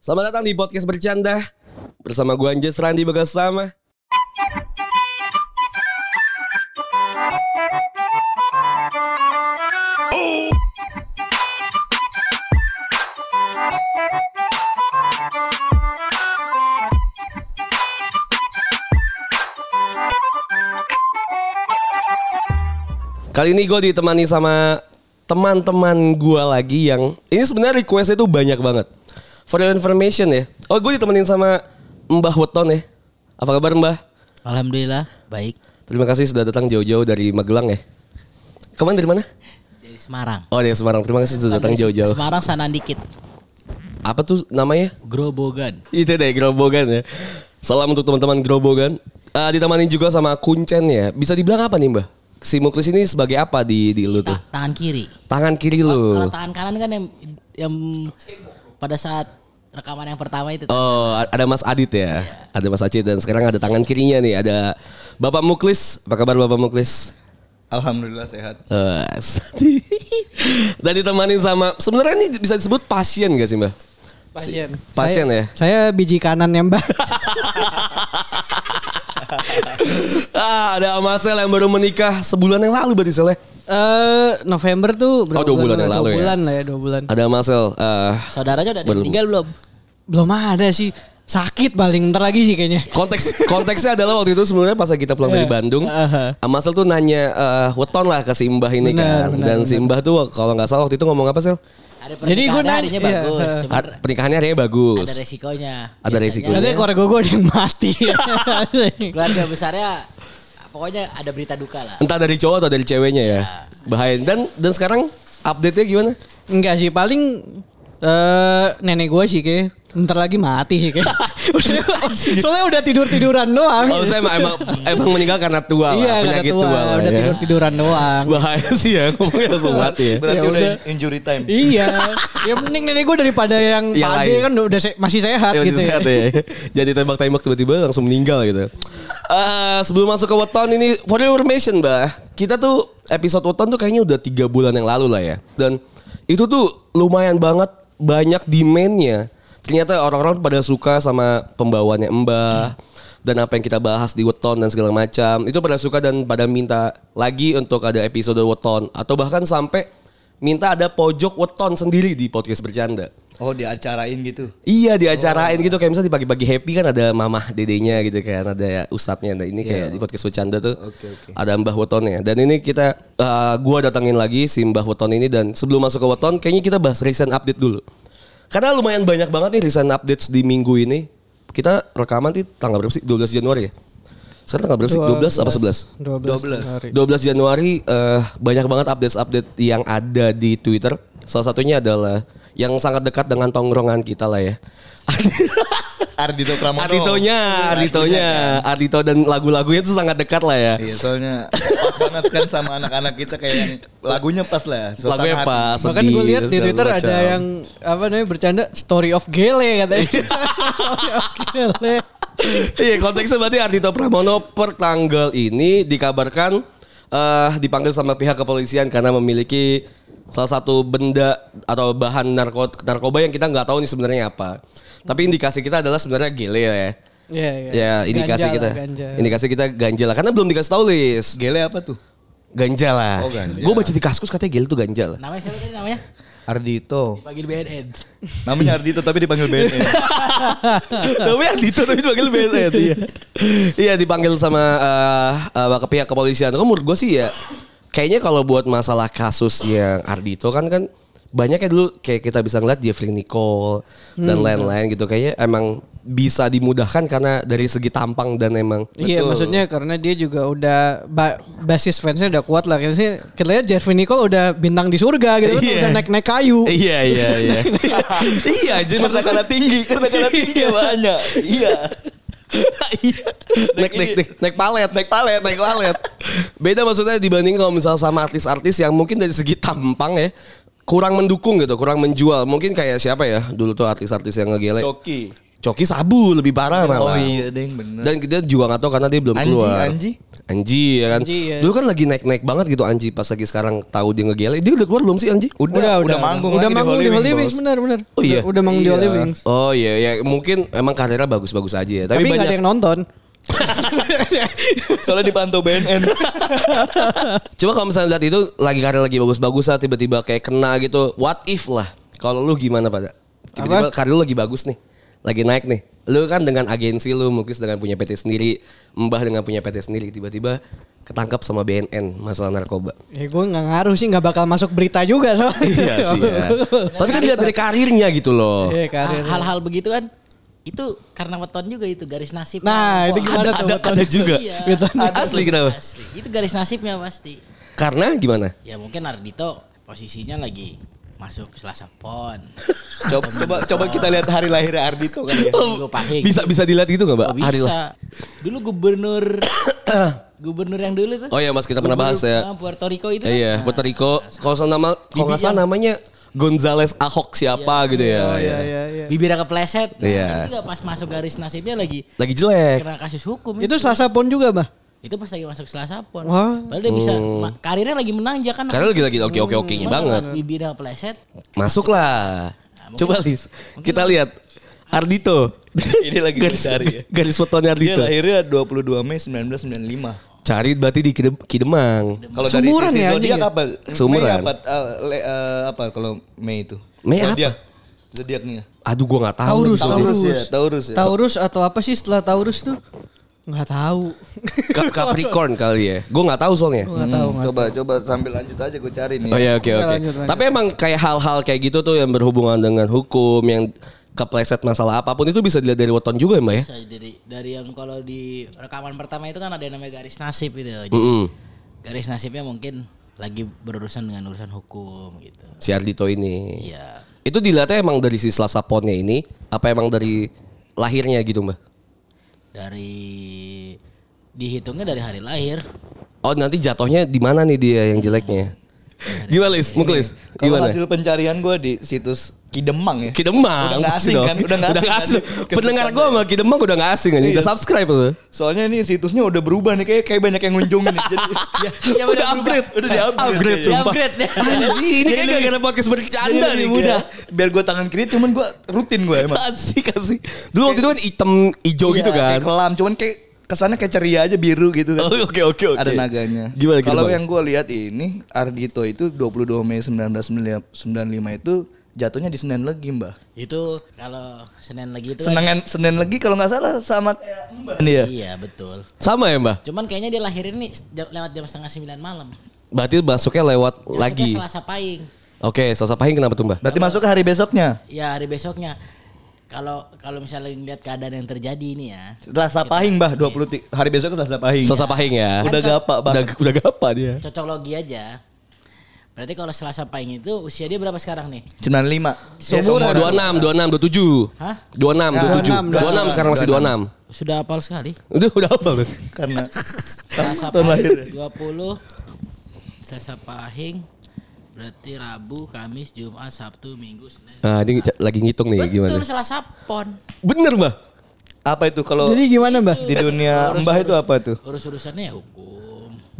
Selamat datang di podcast bercanda bersama gue Anjas Randi Bagasama. Kali ini gue ditemani sama teman-teman gue lagi yang ini sebenarnya requestnya tuh banyak banget. For your information ya. Oh gue ditemenin sama Mbah Weton ya. Apa kabar Mbah? Alhamdulillah baik Terima kasih sudah datang jauh-jauh dari Magelang ya. Ke mana dari mana? dari Semarang. Oh dari Semarang. Terima kasih sudah datang jauh-jauh. Semarang sana dikit. Apa tuh namanya? Grobogan. Itu deh Grobogan ya. Salam untuk teman-teman Grobogan. Ah ditemani juga sama Kuncen ya. Bisa dibilang apa nih Mbah? Si Muklis ini sebagai apa di di lu tuh? Ta- tangan kiri. Tangan kiri lu. Kalau tangan kanan kan yang yang pada saat rekaman yang pertama itu. Oh, ada Mas Adit ya. Ada Mas Acit dan sekarang ada tangan kirinya nih. Ada Bapak Muklis. Apa kabar Bapak Muklis? Alhamdulillah sehat. Eh, dan ditemani sama sebenarnya ini bisa disebut pasien gak sih Mbak? Pasien. Pasien saya, ya? Saya biji kanan ya mbak. ah, ada Amasel yang baru menikah sebulan yang lalu berarti Sel ya? Eh November tuh Oh, dua bulan yang Dua lalu ya? bulan lah ya dua bulan. Ada Amasel. eh, Saudaranya udah yang Belum. meninggal belum? Belum ada sih. Sakit paling ntar lagi sih kayaknya. konteks konteksnya adalah waktu itu sebenarnya pas kita pulang dari Bandung, Aha. Amasel tuh nanya eh, weton lah ke si Mbah ini Benar, kan. benar, dan si Mbah tuh kalau nggak salah waktu itu ngomong apa Sel? Ada Jadi pernikahan gua nanya- harinya iya, bagus. pernikahannya harinya bagus. ada resikonya. Ada Biasanya resikonya. Nanti keluarga gue ada yang mati. Keluarga besarnya pokoknya ada berita duka lah. Entah dari cowok atau dari ceweknya ya. Bahaya. Dan dan sekarang update-nya gimana? Enggak sih paling eh nenek gue sih kayak ntar lagi mati sih kayak. Udah- Soalnya udah tidur tiduran doang. Oh, saya emang, emang, emang meninggal karena tua lah, iya karena penyakit tua, tua, lah udah ya. tidur tiduran doang. Bahaya sih ya, ngomongnya langsung mati ya. Berarti Ya udah udah. injury time. iya. Yang penting nenek gue daripada yang Yang pade lain. kan udah se- masih sehat Ya, masih gitu sehat ya. ya. Jadi tembak-tembak tiba-tiba langsung meninggal gitu. Eh, sebelum masuk ke weton ini for your information, Mbah. Kita tuh episode weton tuh kayaknya udah tiga bulan yang lalu lah ya. Dan itu tuh lumayan banget banyak demandnya. Ternyata orang-orang pada suka sama pembawaannya Mbah dan apa yang kita bahas di weton dan segala macam. Itu pada suka dan pada minta lagi untuk ada episode weton. Atau bahkan sampai minta ada pojok weton sendiri di podcast bercanda. Oh diacarain gitu. Iya diacarain gitu. Kayak misalnya di pagi-pagi happy kan ada mamah dedenya gitu kan ada ya ustadznya. Nah ini kayak di podcast bercanda tuh ada Mbah Wetonnya dan ini kita eh, gua datangin lagi si Mbah Weton ini dan sebelum masuk ke Weton kayaknya kita bahas recent update dulu karena lumayan banyak banget nih recent updates di minggu ini kita rekaman di tanggal berapa sih 12 Januari ya sekarang tanggal berapa sih 12 apa 11 12. 12. 12 Januari eh, banyak banget update-update yang ada di Twitter. Salah satunya adalah yang sangat dekat dengan tongkrongan kita lah ya. Ardito Pramono. Arditonya, Arditonya, Ardito dan lagu-lagunya itu sangat dekat lah ya. Iya soalnya pas banget kan sama anak-anak kita kayak yang lagunya pas lah. suasana Lagunya pas. Bahkan gue lihat di Twitter ada macam. yang apa namanya bercanda story of Gele katanya. Iya. story of Gele. Iya konteksnya berarti Ardito Pramono per tanggal ini dikabarkan eh dipanggil sama pihak kepolisian karena memiliki salah satu benda atau bahan narko narkoba yang kita nggak tahu nih sebenarnya apa. Tapi indikasi kita adalah sebenarnya gele ya. Iya, iya. Ya indikasi Ganja kita, lah, ganja. indikasi kita ganja lah karena belum dikasih tahu lis. Gele apa tuh? Ganja lah. Oh, ganja. Gue baca di kaskus katanya gele tuh ganja lah. Namanya siapa tadi namanya? Ardito. Panggil BNN. Namanya Ardito tapi dipanggil BNN. Tapi Ardito tapi dipanggil BNN iya. Iya dipanggil sama eh eh, ke pihak kepolisian. Kok menurut gue sih ya kayaknya kalau buat masalah kasus yang Ardito kan kan banyak ya dulu kayak kita bisa ngeliat Jeffrey Nicole dan lain-lain gitu kayaknya emang bisa dimudahkan karena dari segi tampang dan emang Iya maksudnya karena dia juga udah ba- basis fansnya udah kuat lah. Kayaknya kita lihat Jeffrey Nicole udah bintang di surga gitu kan. Iya. Udah naik-naik kayu. Iya iya iya. iya jadi Karena karena tinggi, karena karena tinggi banyak. Iya. Iya. naik, naik, naik, naik palet, naik palet, naik palet. Beda maksudnya dibanding kalau misal sama artis-artis yang mungkin dari segi tampang ya kurang mendukung gitu, kurang menjual. Mungkin kayak siapa ya dulu tuh artis-artis yang ngegele. Coki. Coki sabu lebih parah Oh malah. iya deng bener. Dan kita juga nggak tahu karena dia belum Anji, keluar. Anji? Anji ya kan. Anji, ya. Dulu kan lagi naik-naik banget gitu Anji pas lagi sekarang tahu dia ngegele. Dia udah keluar belum sih Anji? Udah, udah, manggung udah lagi manggung di di Holy Wings, benar benar. Oh iya? Udah, udah manggung di Iya. Holy Wings. Oh iya ya mungkin emang karirnya bagus-bagus aja ya. Tapi Tapi, nggak ada banyak yang nonton. Soalnya dipantau BNN. Coba kalau misalnya lihat itu lagi karir lagi bagus-bagus lah tiba-tiba kayak kena gitu. What if lah? Kalau lu gimana pada? Tiba-tiba karir lu lagi bagus nih. Lagi naik nih. Lu kan dengan agensi lu mungkin dengan punya PT sendiri, Mbah dengan punya PT sendiri tiba-tiba ketangkap sama BNN masalah narkoba. Ya gue nggak ngaruh sih nggak bakal masuk berita juga soalnya. iya sih ya. Tapi kan lihat dari karirnya gitu loh. Iya karir. Hal-hal begitu kan itu karena weton juga itu garis nasib. Nah, itu gimana ada, tuh? ada, ada juga. Iya. Asli kenapa? Asli. Itu garis nasibnya pasti. Karena gimana? Ya mungkin Ardito posisinya lagi masuk Selasa Pon. coba, coba coba kita lihat hari lahir Ardito kali ya. Pahing. Bisa bisa dilihat gitu nggak, Mbak? Oh, Hari bisa. Dulu gubernur gubernur yang dulu tuh. Oh iya, Mas, kita pernah bahas ya. Ah, Puerto Rico itu. kan. Iya, Nah, Puerto Rico. Kalau salah nama, kalau nggak salah namanya Gonzales Ahok siapa gitu ya. Oh Iya. iya iya iya. Bibirnya kepleset. Nah, Iya. tapi nggak pas masuk garis nasibnya lagi Lagi jelek. kena kasus hukum. Itu Selasa Pon juga, Bah. Itu pas lagi masuk Selasa Pon. Wah. Padahal dia bisa ma- karirnya lagi menanjak kan. Karena lagi lagi oke oke oke banget. Bibirnya kepleset. Masuk lah. Coba Lis, kita lihat Ardito. Ini lagi garis dicari ya. garis fotonya Dia Ardito. lahirnya 22 Mei 1995. Cari berarti di Kidem- Kidemang. Kalau dari Sumuran sisi ya, zodiak ya? apa? Sumuran. Mei apa? eh, le- eh, apa kalau Mei itu? Mei apa? Zodiak. Zodiaknya. Aduh gua nggak tahu. Taurus. Taurus Taurus. ya, Taurus ya. Taurus atau apa sih setelah Taurus tuh? Nggak tahu. Ka- Capricorn kali ya. Gua nggak tahu soalnya. Nggak tahu. Hmm, coba coba sambil lanjut aja gue cari nih. Oh ya oke Oke, oke. lanjut, lanjut. Tapi emang kayak hal-hal kayak gitu tuh yang berhubungan dengan hukum yang kepleset masalah apa pun itu bisa dilihat dari weton juga ya mbak ya. Bisa dari dari yang kalau di rekaman pertama itu kan ada yang namanya garis nasib itu. Jadi Mm-mm. garis nasibnya mungkin lagi berurusan dengan urusan hukum gitu. Si Ardito ini. Iya. Itu dilihatnya emang dari si Selasa Ponnya ini apa emang dari lahirnya gitu mbak? Dari dihitungnya dari hari lahir. Oh nanti jatuhnya di mana nih dia yang jeleknya? Gimana Lis? Mungkin Lis? Kalau Gimana? hasil pencarian gue di situs Kidemang ya. Kidemang. Udah nggak pasti asing dong. kan? Udah nggak asing kan? asing. Pendengar gue sama Kidemang udah gak asing aja. Udah subscribe tuh. Soalnya ini situsnya udah berubah nih kayak kayak banyak yang ngunjungin nih. Jadi ya, Ya, udah upgrade. Udah di upgrade. Upgrade ya. sumpah. Upgrade ya. Anjing, ini kayak gara-gara podcast bercanda nih. mudah. Biar gue tangan kiri cuman gue rutin gue emang. Asik asik. Dulu waktu itu kan hitam hijau gitu Iya, kan. Kayak kelam cuman kayak kesannya kayak ceria aja biru gitu kan. Oh, oke oke oke. Ada naganya. Gimana Kalau yang gue lihat ini Ardito itu 22 Mei 1995 itu jatuhnya di Senin Legi mbak. Itu kalau Senin lagi itu kan, Senin Senin Legi kalau nggak salah sama kayak mbak nih ya. Iya betul. Sama ya mbak? Cuman kayaknya dia lahirin nih jam- lewat jam setengah sembilan malam. Berarti masuknya lewat Masuknya lagi. Selasa Pahing. Oke, Selasa Pahing kenapa tuh mbak? Berarti masuk ke hari besoknya. Ya hari besoknya. Kalau kalau misalnya lihat keadaan yang terjadi ini ya. Selasa Pahing mbah 20 ti- hari besoknya Selasa Pahing. Selasa Pahing ya. Udah gapak Udah, banget. udah gapa dia. Cocok logi aja. Berarti kalau Selasa Pahing itu usia dia berapa sekarang nih? 95. Iya, Seumuran. 26, 26, 27. Hah? 26, 27. 26 sekarang masih 26. Sudah hafal sekali. Udah udah apa tuh? Karena Selasa. Pahing 20 Selasa Pahing berarti Rabu, Kamis, Jumat, Sabtu, Minggu, Senin. Nah, ini lagi ngitung nih gimana. Betul Selasa Pon. Bener mbak? apa itu kalau Jadi gimana, Mbah? di dunia mbah itu apa tuh? Urus-urusannya ya hukum.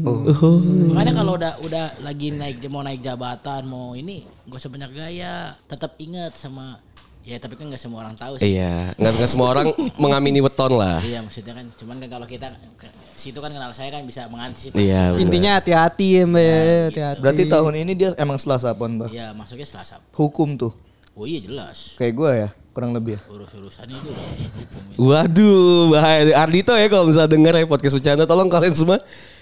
Oh. Makanya kalau udah udah lagi naik mau naik jabatan mau ini gak usah banyak gaya. Tetap ingat sama ya tapi kan nggak semua orang tahu sih. Iya, nggak nggak semua orang mengamini weton lah. Iya maksudnya kan cuman kan kalau kita situ kan kenal saya kan bisa mengantisipasi. Iya. bener. Intinya hati-hati ya, Mbak. ya, Hati-hati. Berarti tahun ini dia emang Selasa pon mbah. Iya masuknya Selasa. Hukum tuh. Oh iya jelas. Kayak gue ya kurang lebih ya. Urus-urusannya itu udah urusan hukum. Waduh, bahaya. Ardito ya kalau misalnya denger ya podcast bercanda, tolong kalian semua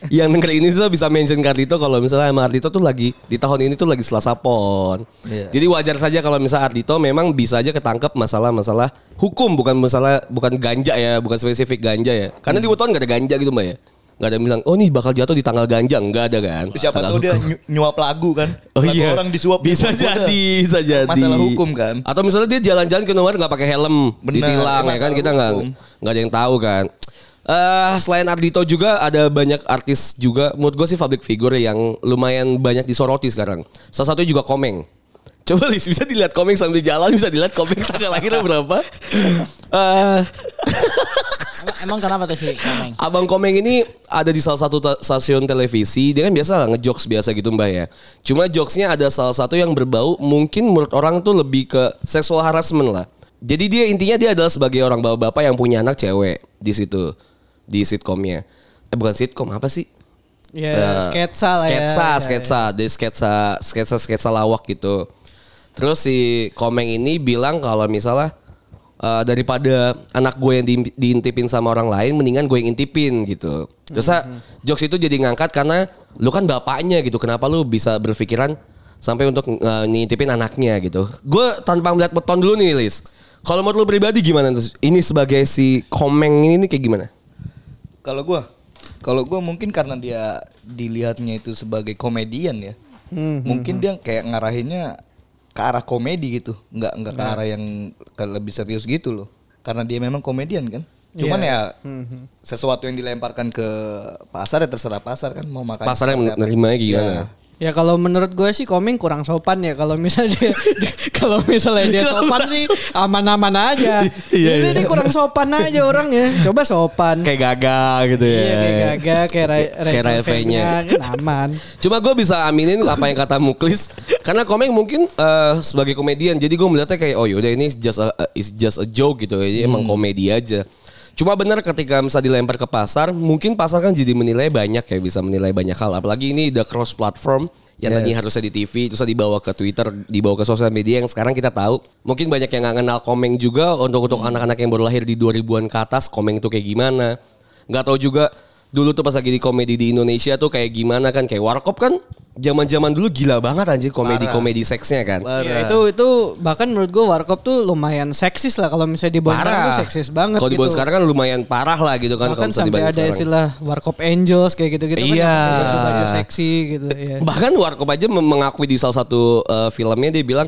yang denger ini tuh bisa mention ke Ardito kalau misalnya emang Ardito tuh lagi di tahun ini tuh lagi Selasa Pon. Iya. Jadi wajar saja kalau misalnya Ardito memang bisa aja ketangkep masalah-masalah hukum bukan masalah bukan ganja ya, bukan spesifik ganja ya. Karena di weton gak ada ganja gitu Mbak ya. Gak ada yang bilang, oh nih bakal jatuh di tanggal ganja. Enggak ada kan. Siapa tahu dia nyu- nyuap lagu kan. Oh lagu iya. orang disuap Bisa jadi, bisa jadi. Masalah hukum kan. Atau misalnya dia jalan-jalan ke luar nggak pakai helm, Benar, ditilang ya kan kita nggak nggak ada yang tahu kan. Eh selain Ardito juga ada banyak artis juga menurut gue sih public figure yang lumayan banyak disoroti sekarang. Salah satunya juga Komeng. Coba Lis bisa dilihat Komeng sambil jalan bisa dilihat Komeng tanggal lahirnya berapa. Eh, Emang, emang kenapa tuh si Komeng? Abang Komeng ini ada di salah satu ta- stasiun televisi. Dia kan biasa lah ngejokes biasa gitu mbak ya. Cuma jokesnya ada salah satu yang berbau mungkin menurut orang tuh lebih ke seksual harassment lah. Jadi dia intinya dia adalah sebagai orang bapak-bapak yang punya anak cewek di situ di sitkomnya. Eh bukan sitkom apa sih? Ya, Eh, sketsa lah ya. sketsa, Ya, sketsa, Dia sketsa, sketsa, sketsa lawak gitu. Terus si Komeng ini bilang kalau misalnya eh, daripada anak gue yang di- diintipin sama orang lain, mendingan gue yang intipin gitu. Terus ah, jokes itu jadi ngangkat karena lu kan bapaknya gitu. Kenapa lu bisa berpikiran sampai untuk eh, ngintipin anaknya gitu? Gue tanpa melihat beton dulu nih, Lis. Kalau menurut lu pribadi gimana? tuh? Ini sebagai si Komeng ini nih kayak gimana? Kalau gua, kalau gua mungkin karena dia dilihatnya itu sebagai komedian ya. Hmm, mungkin dia kayak ngarahinnya ke arah komedi gitu, nggak nggak ke arah yang ke lebih serius gitu loh. Karena dia memang komedian kan. Cuman Iya. ya sesuatu yang dilemparkan ke pasar ya terserah pasar kan mau makan. Pasar yang seperti apa. nerimanya gimana? Ya. Ya kalau menurut gue sih Komeng kurang sopan ya kalau misalnya dia, kalau misalnya dia sopan sih aman-aman aja. Iya, Ini iya. dia kurang sopan aja orangnya. Coba sopan. Kayak gagah gitu ya. Iya kayak gagah kayak Kayak. V-nya, kan aman. Cuma gue bisa aminin apa yang kata Muklis karena Komeng mungkin eh, sebagai komedian jadi gue melihatnya kayak oh yaudah ini just a, is just a joke gitu jadi emang komedi aja. Cuma benar ketika misalnya dilempar ke pasar mungkin pasar kan jadi menilai banyak ya bisa menilai banyak hal. Apalagi ini udah cross platform yang tadi Yes. harusnya di TV terus dibawa ke Twitter dibawa ke sosial media yang sekarang kita tahu. Mungkin banyak yang nggak kenal Komeng juga untuk untuk anak-anak yang baru lahir di 2000-an ke atas Komeng itu kayak gimana? Nggak tahu juga dulu tuh pas lagi di komedi di Indonesia tuh kayak gimana kan? Kayak Warkop kan zaman-zaman dulu gila banget anjir komedi-komedi seksnya kan. Ya, itu itu bahkan menurut gue Warkop tuh lumayan seksis lah kalau misalnya dibawa sekarang tuh seksis banget Kalau gitu. dibuat sekarang kan lumayan parah lah gitu kan. Bahkan sampai ada sekarang. istilah Warkop Angels kayak gitu-gitu kan Iya. pakai baju seksi gitu ya. Bahkan Warkop aja mengakui di salah satu eh, filmnya dia bilang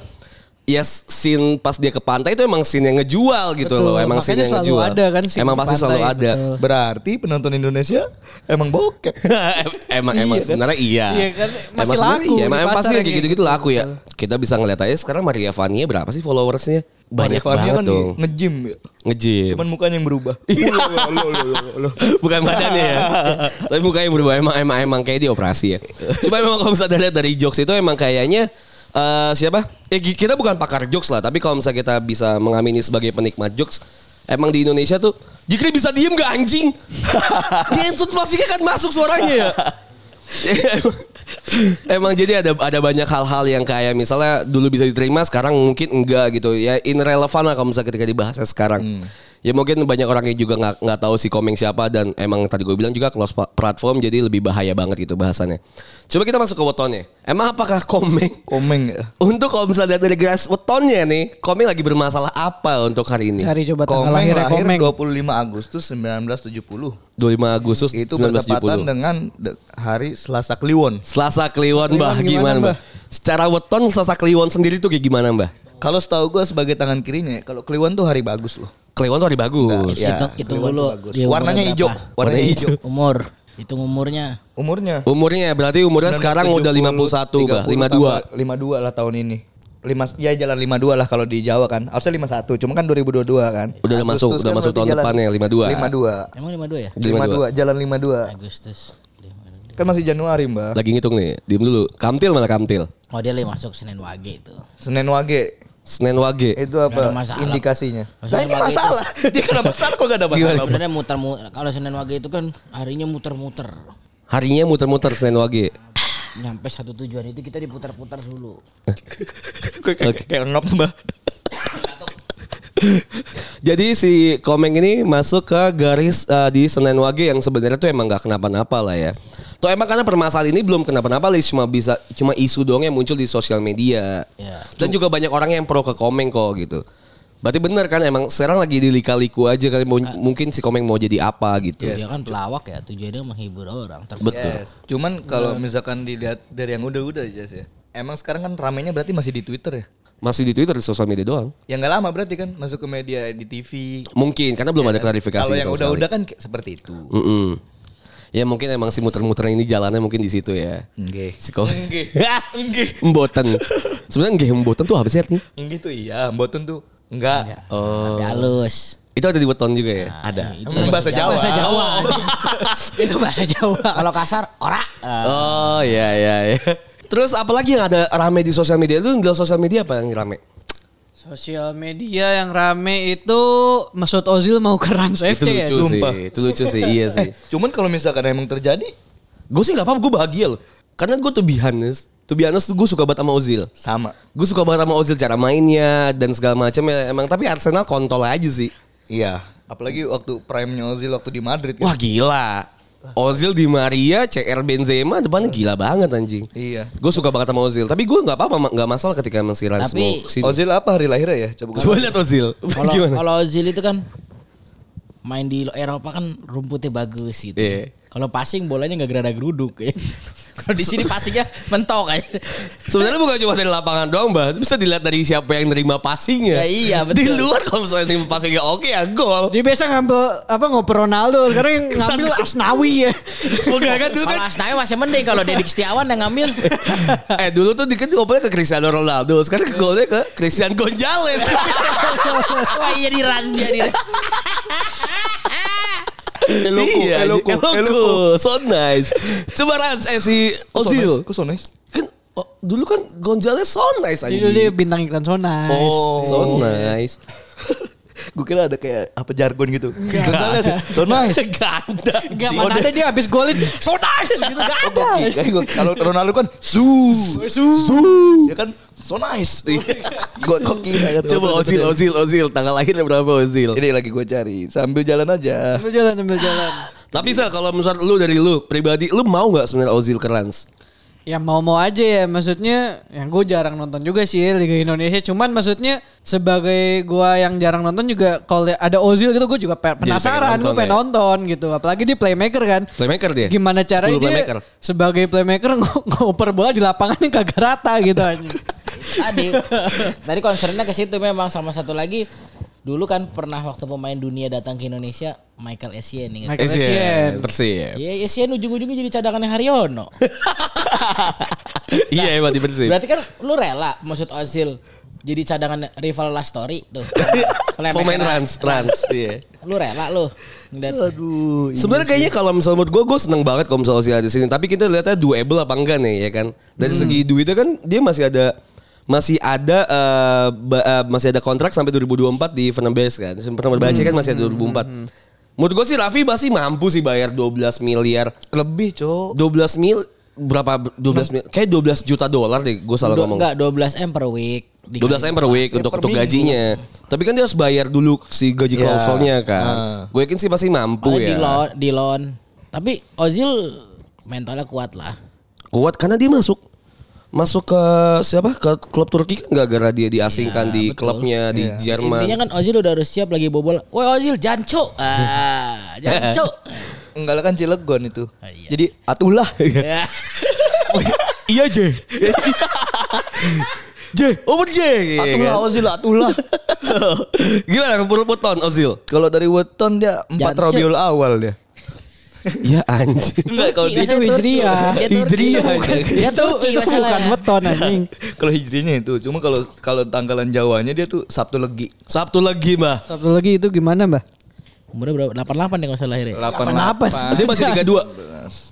ya scene pas dia ke pantai itu emang scene yang ngejual gitu Betul, loh. Emang scene makanya yang selalu ngejual. ada kan scene emang pasti selalu ada. betul. Berarti penonton Indonesia emang bokep. emang emang Iya kan? sebenarnya iya. Iya kan, masih Emang laku Iya, emang, emang pasti kayak gitu-gitu gitu, laku ya. Kita bisa ngeliat aja sekarang Maria Vania berapa sih followersnya? Banyak Maria banget kan dong. nge-gym ya. Nge-gym. Cuman mukanya yang berubah. Iya. Bukan badannya ya. Tapi mukanya berubah emang emang emang kayak dioperasi ya. Cuma emang kalau misalnya lihat dari jokes itu emang kayaknya eh siapa? Eh kita bukan pakar jokes lah, tapi kalau misalnya kita bisa mengamini sebagai penikmat jokes, emang di Indonesia tuh Jikri bisa diem gak anjing? Itu pasti kan masuk suaranya ya. Emang jadi ada ada banyak hal-hal yang kayak misalnya dulu bisa diterima sekarang mungkin enggak gitu ya irrelevant lah kalau misalnya ketika dibahasnya sekarang. Ya mungkin banyak orang yang juga nggak nggak tahu si Komeng siapa dan emang tadi gue bilang juga close platform jadi lebih bahaya banget gitu bahasannya. Coba kita masuk ke wetonnya. Emang apakah Komeng Komeng ya. untuk kalau misalnya lihat dari garis wetonnya nih, Komeng lagi bermasalah apa untuk hari ini? Cari coba tanggal lahir Komeng. 25 Agustus 1970. 25 Agustus Itu bertepatan 1970. dengan de- hari Selasa Kliwon. Selasa Kliwon, Kliwon Mbah, gimana, gimana, Mbah? Secara weton Selasa Kliwon sendiri tuh kayak gimana, Mbah? Kalau setahu gue sebagai tangan kirinya, ya, kalau Kliwon tuh hari bagus loh. Kliwon tuh hari bagus. Ya, Hitung- hitung dulu bagus. Warnanya hijau, warnanya hijau. Umur. Hitung umurnya. Umurnya Umurnya berarti umurnya sekarang udah 51, Mbah. 52. 52 lah tahun ini. Lima, ya jalan 52 lah kalau di Jawa kan. Harusnya 51, cuma kan 2022 kan. Udah masuk- udah masuk tahun depannya, 52. 52. Emang 52 ya? 52. 52, jalan 52. Agustus. Kan masih Januari, Mbak. Lagi ngitung nih, diem dulu. Kamtil mana Kamtil? Oh dia lagi masuk Senin Wage itu. Senin Wage. Senin Wage. Itu apa indikasinya? Nah, ini Wage masalah. Dia ada masalah kok gak ada masalah. Sebenarnya muter-muter. Kalau Senin Wage itu kan harinya muter-muter. Harinya muter-muter Senin Wage. Nyampe satu tujuan itu kita diputar-putar dulu. Gue kayak kayak ngap, Mbak. Jadi si Komeng ini masuk ke garis eh, di Senen Wage yang sebenarnya tuh emang nggak kenapa-napa lah ya. Tuh emang karena permasalahan ini belum kenapa-napa, Lis. cuma bisa cuma isu doang yang muncul di sosial media. Ya. Dan juga banyak orang yang pro ke Komeng kok gitu. Berarti bener kan emang sekarang lagi dilika-liku aja kan mau- mungkin si Komeng mau jadi apa gitu. Dia kan pelawak ya, tujuannya menghibur orang. Terus Betul. Yes. Cuman kalau misalkan dilihat dari yang udah-udah aja sih ya. Emang sekarang kan ramenya berarti masih di Twitter ya? Masih di Twitter di sosial media doang. Ya nggak lama berarti kan masuk ke media di TV. Mungkin karena belum ada klarifikasi Kalau yang udah-udah kan seperti itu. Mm-mm. Ya mungkin emang si muter-muter ini jalannya mungkin di situ ya. Enggak. Si Komeng. Enggak. Enggak. Emboten. Sebenarnya enggak emboten tuh apa sih artinya? Enggak tuh iya, Mbotun tuh enggak. Oh. Tapi halus. Itu ada di weton juga ya? Ada. itu Emang bahasa Jawa. Bahasa Jawa. itu bahasa Jawa. Kalau kasar ora. Eh, Oh iya iya iya. Terus apalagi yang ada rame di sosial media? Lu di sosial media apa yang rame? Sosial media yang rame itu Mesut Ozil mau ke Rans Itu FC ya. lucu sih. sumpah. Itu lucu sih. Iya sih. Cuman kalau misalkan emang terjadi Gue sih gak apa-apa, gue bahagia loh. Karena gue tuh be honest. To be honest tuh gue suka banget sama Ozil. sama. Gue suka banget sama Ozil cara mainnya dan segala macam ya emang tapi Arsenal kontol aja sih. Iya. Apalagi waktu prime-nya Ozil waktu di Madrid kan. Wah gila. Ozil di Maria, CR Benzema depannya gila banget anjing. Iya. Gue suka banget sama Ozil, tapi gue nggak apa-apa, nggak masalah ketika masih Rans Tapi. Ozil apa hari lahirnya ya? Coba gue Coba lihat Ozil. Kalau Ozil itu kan main di Eropa kan rumputnya bagus gitu. Iya. Kalau passing bolanya nggak gerada geruduk ya. Kalau di sini passingnya mentok aja. Sebenarnya bukan cuma dari lapangan doang, Mbak. Bisa dilihat dari siapa yang nerima passingnya. Ya, iya, Di betul. luar kalau misalnya nerima passingnya oke ya gol. Dia biasa ngambil apa ngoper Ronaldo, sekarang yang ngambil Asnawi ya. Bukan kan dulu kan Kalau Asnawi masih mending kalau Dedik Setiawan yang ngambil. eh dulu tuh dikit ngopernya ke Cristiano Ronaldo, sekarang ke golnya ke Christian Gonzalez. Wah iya di Ras dia di Eloko, iya, eloko, eloko, eloko. so nice. Coba Rans, eh si Ozil. Kok so nice? Kan oh, dulu kan Gonzalez so nice Jadi dulu dia bintang iklan so nice. Oh, so nice. gue kira ada kayak apa jargon gitu. Gonzales, so nice. Gak ada. Enggak, anjing. mana ada dia habis golin so nice gitu gak Oh, ada. gua- Kalau Ronaldo kan su, su, ya kan so nice. Gue kok kira kan. Coba Ozil, Ozil, Ozil. Tanggal lahirnya berapa Ozil? Ini lagi gue cari sambil jalan aja. Ambil jalan, ambil jalan. Tapi sih kalau misal lu dari lu pribadi, lu mau nggak sebenarnya Ozil ke Rans? Ya mau-mau aja ya maksudnya yang gue jarang nonton juga sih Liga Indonesia cuman maksudnya sebagai gua yang jarang nonton juga kalau ada Ozil gitu gue juga penasaran gue pengen ya? nonton gitu apalagi dia playmaker kan Playmaker dia. gimana 10 caranya dia playmaker. sebagai playmaker ngo- ngoper bola di lapangan yang kagak rata gitu anjing. Tadi tadi concernnya ke situ memang sama satu lagi dulu kan pernah waktu pemain dunia datang ke Indonesia Michael Essien ingat. Michael Essien. Persib. Ya Essien ujung-ujungnya jadi cadangannya Haryono. Iya emang di Persib. Berarti kan lu rela maksud Ozil jadi cadangan rival last story tuh. Pemain Rans, Rans. Iya. Lu rela lu. Ngeliat. Aduh. Sebenarnya kayaknya kalau misalnya menurut gue, gue seneng banget kalau misalnya Ozil ada di sini. Tapi kita lihatnya doable apa enggak nih ya kan. Dari Hmm. segi duitnya kan dia masih ada masih ada eh, ba- eh, masih ada kontrak sampai 2024 di Fenerbahce kan. Fenerbahce kan masih ada 2024. Menurut gue sih Raffi masih mampu sih bayar 12 miliar. Lebih, Cok. 12 mil berapa 12 mil kayak 12 juta dolar deh gue salah Do- ngomong. enggak 12 M per week. 12 M per week untuk per untuk minggu. gajinya. Tapi kan dia harus bayar dulu si gaji Ya. klausulnya kan. Ah. Gue yakin sih pasti mampu Paling di ya. loan, di loan. Tapi Ozil mentalnya kuat lah. Kuat karena dia masuk masuk ke siapa ke klub Turki kan gak gara dia diasingkan Iya, di betul. klubnya di Jerman. Intinya kan Ozil udah harus siap lagi bobol. Woi Ozil jancu. Ah, jancu. Enggak lah kan Cilegon itu. iya. Jadi atulah. Ya. iya J. J, over J. Iya atulah kan? Ozil atulah. Gimana menurut Weton Ozil? Kalau dari Weton dia 4 Jancuk. Rabiul awal dia. Ya anjing. Enggak kalau itu Turki. Hijriah. Hijriah, bukan. Dia itu Turki itu bukan weton anjing. kalau hijrinya itu cuma kalau kalau tanggalan Jawanya dia tuh Sabtu Legi. Sabtu lagi, Mbah. Satu lagi itu gimana, Mbah? Umurnya berapa? 88 ya nggak salah lahir ya? 88. Dia masih 32.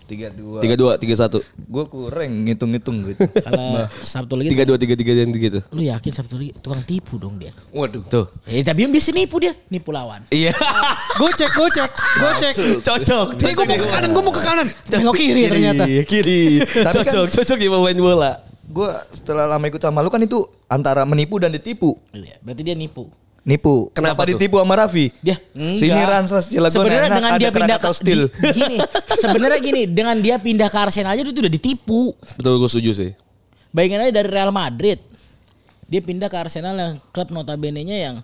32. 32, 31. Gue kurang ngitung-ngitung gitu. Kalau Sabtu lagi 32, 33 dan gitu. lu yakin Sabtu lagi tukang tipu dong dia. Waduh. Tuh. Eh tapi yang bisa nipu dia, nipu lawan. Iya. Gue cek, gue cek, gue cek. Cocok. Nih gue mau ke kanan, gue mau ke kanan. Nengok kiri ternyata. Kiri. Tapi kan- Cocok, cocok ya pemain bola. Gue setelah lama ikut sama lu kan itu antara menipu dan ditipu. Iya, berarti dia nipu. Nipu. Kenapa tuh? ditipu sama Raffi? Dia Sini Ransras Cilegon Sebenarnya dengan dia pindah ke Steel. gini, sebenarnya gini, dengan dia pindah ke Arsenal aja itu udah ditipu. Betul gue setuju sih. Bayangin aja dari Real Madrid. Dia pindah ke Arsenal yang klub notabene-nya yang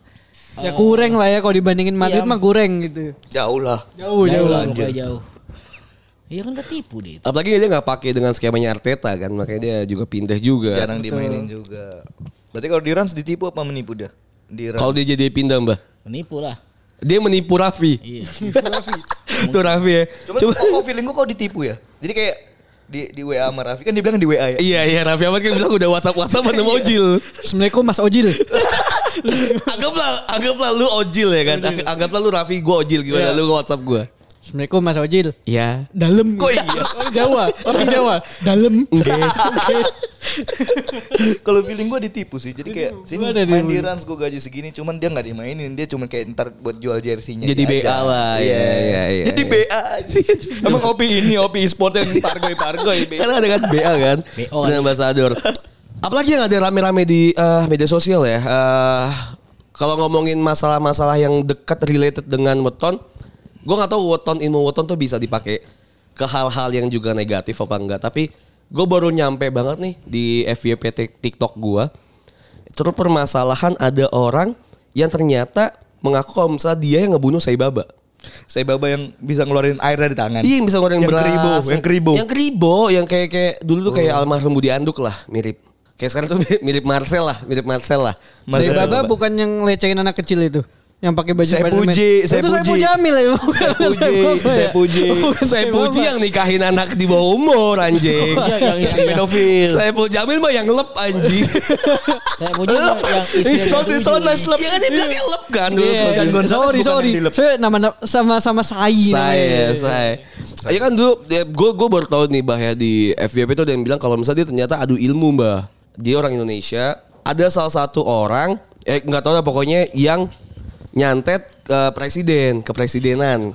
Ya kurang lah ya kalau dibandingin Madrid Iya. mah kurang gitu. Jauh lah. Jauh, jauh. lah anjir. pokoknya jauh. Iya kan ketipu dia itu. Apalagi dia nggak pakai dengan skemanya Arteta kan, makanya dia juga pindah juga. Jarang dimainin juga. Berarti kalau di Rans ditipu apa menipu dia? Kalau dia jadi pindah mbah, Menipu lah. dia menipu Raffi. Iya. Tuh Raffi ya. Coba, Coba. kok feeling gue kok ditipu ya? Jadi kayak di di WA sama Raffi kan dia bilang di WA ya. Iya iya Raffi Ahmad kan bilang udah WhatsApp WhatsApp sama Ojil. Assalamualaikum Mas Ojil. anggaplah anggaplah lu ojil ya kan. Ang- Anggaplah lu Raffi gue ojil gimana Iya. lu WhatsApp gue. Assalamualaikum Mas Ojil. Iya. Dalam. Kok iya? Orang Jawa, orang Jawa. Dalam. Kalau feeling gue ditipu sih. Jadi kayak sini main di? Rans gue gaji segini, cuman dia nggak dimainin. Dia cuma kayak ntar buat jual jersey-nya. Jadi BA aja. lah, Iya, iya, iya, iya, Jadi iya. BA aja. Emang OP ini OP e-sport yang pargoy pargoy. Karena ada kan BA kan. BO Dan ambassador. Apalagi yang ada rame-rame di eh, media sosial ya. Eh, kalau ngomongin masalah-masalah yang dekat related dengan weton, gue nggak tahu weton ilmu weton tuh bisa dipakai ke hal-hal yang juga negatif apa enggak. Tapi gue baru nyampe banget nih di FYP tik- TikTok gue. Terus permasalahan ada orang yang ternyata mengaku kalau misalnya dia yang ngebunuh Saibaba. Saya baba yang bisa ngeluarin air dari tangan. Iya yang bisa goreng yang beras. keribo, yang keribo. Yang keribo, yang kayak kayak dulu tuh kayak almarhum Budi Anduk lah, mirip. Kayak sekarang tuh mirip Marcel lah, mirip Marcel lah. Saya Marcel Baba bukan yang lecehin anak kecil itu. Yang pakai baju Saya puji, saya Itu saya puji. puji Jamil ya. Bukan Saya puji, saya ya. puji. Saya puji yang nikahin anak di bawah umur anjing. Iya, yang istrinya. pedofil. Saya puji Jamil mah yang lep anjing. Saya puji yang istrinya. Sosis sonas lep. Iya kan dia bilang lep kan dulu. Iya, sosis. Gonzales sorry bukan sorry. yang dilep. Saya nama sama sama Sai. Saya, namanya. saya. Ya kan dulu gue gue baru tahu nih bah ya di FYP itu ada yang bilang kalau misalnya dia ternyata adu ilmu mbah. Dia orang Indonesia. Ada salah satu orang eh nggak tahu lah pokoknya yang nyantet ke presiden, ke presidenan.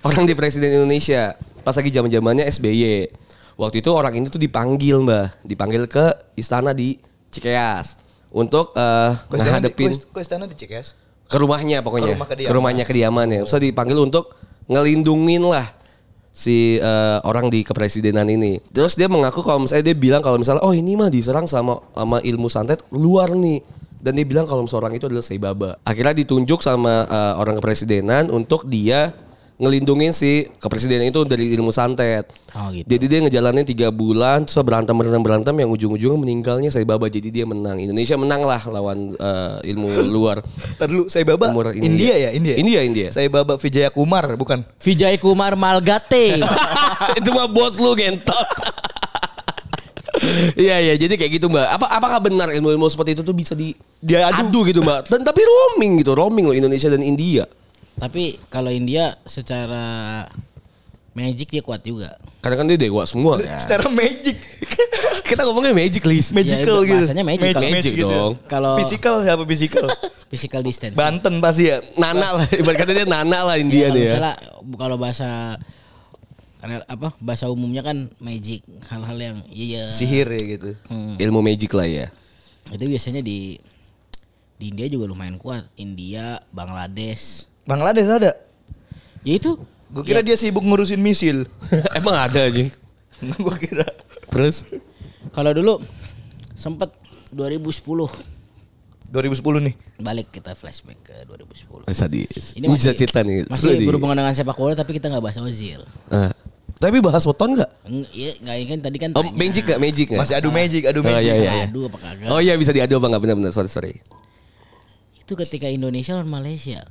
Orang di presiden Indonesia pas lagi zaman zamannya SBY. Waktu itu orang ini tuh dipanggil mbah, dipanggil ke istana di Cikeas untuk istana di- ngehadepin kok- Kok istana dicek ya? ke rumahnya pokoknya Ke rumah kediaman. ke rumahnya kediaman ya Terus dipanggil untuk ngelindungin lah si eh, orang di kepresidenan ini terus dia mengaku kalau misalnya dia bilang kalau misalnya oh ini mah diserang sama sama ilmu santet luar nih dan dia bilang kalau misalnya orang itu adalah Saibaba akhirnya ditunjuk sama eh, orang kepresidenan untuk dia ngelindungin si kepresidenan itu dari ilmu santet Oh, gitu. jadi dia ngejalanin tiga bulan terus berantem berantem berantem yang ujung-ujungnya meninggalnya Saibaba jadi dia menang Indonesia menang lah lawan eh, ilmu luar Ntar dulu saya baba Umur India. India. ya India. India, India. Saya baba Vijaya Kumar bukan. Vijay Kumar Malgate. itu mah bos lu gentot. Iya iya jadi kayak gitu mbak. Apa apakah benar ilmu-ilmu seperti itu tuh bisa di Dia adu. gitu mbak? Dan tapi roaming gitu, roaming loh Indonesia dan India. Tapi kalau India secara magic dia kuat juga. Karena kan dia dewa semua kan. Secara magic. Kita ngomongnya magic list. Magical Ya, gitu. bahasanya magic. Magic match gitu. dong. Kalau Physical siapa physical? physical distance. Banten pasti ya. Nana lah, ibarat kata dia Nana lah India kalau nih ya. misalnya kalau bahasa karena apa bahasa umumnya kan magic hal-hal yang iya Sihir ya gitu. Hmm. Ilmu magic lah ya. itu biasanya di di India juga lumayan kuat India Bangladesh Bangladesh ada. ya itu Gue kira dia sibuk ngurusin misil. Emang ada anjing. Gue kira. Terus kalau dulu sempet 2010 2010 nih. balik kita flashback ke 2010 sadis. ini masih, cerita nih. masih berhubungan dengan sepak bola tapi kita nggak bahas Ozil Ah. Tapi bahas weton nggak? Eng- iya nggak ini kan tadi kan Oh, tanya. magic nggak? Magic nggak? Masih adu magic, adu Oh, magic. iya, iya. Aduh apa kagak Oh iya bisa diadu apa nggak? Benar-benar sorry sorry. itu ketika Indonesia lawan Malaysia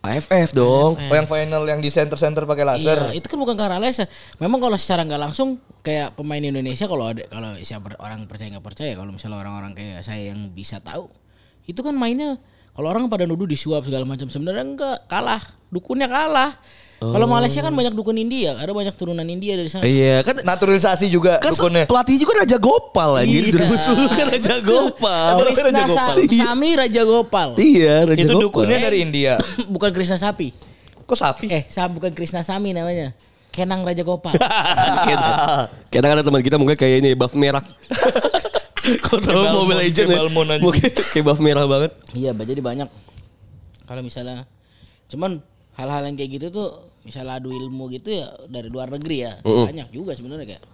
AFF dong. Oh yang final yang di center-center pakai laser. Iya, itu kan bukan karena laser. Memang kalau secara nggak langsung kayak pemain Indonesia kalau ada kalau siapa orang percaya nggak percaya kalau misalnya orang-orang kayak saya yang bisa tahu itu kan mainnya kalau orang pada nuduh disuap segala macam sebenarnya enggak kalah dukunnya kalah. Kalau Malaysia kan banyak dukun India, ada banyak turunan India dari sana. Iya kan Naturalisasi juga kan dukunnya. pelatih juga Raja Gopal aja Iya. 2010 kan Raja Gopal. Krishna Sa- Sami Raja Gopal. Iya Raja Itu Gopal. dukunnya dari India. bukan Krishna Sapi. Kok sapi? Eh, Sa bukan Krishna Sami namanya. Kenang Raja Gopal. Kadang ada teman kita mungkin kayak ini buff merah. Kau tahu Mobile Legend ya? Mungkin kayak buff merah banget. Iya, jadi banyak. Kalau misalnya, cuman hal-hal yang kayak gitu tuh, misalnya adu ilmu gitu ya dari luar negeri ya, banyak juga sebenarnya kayak.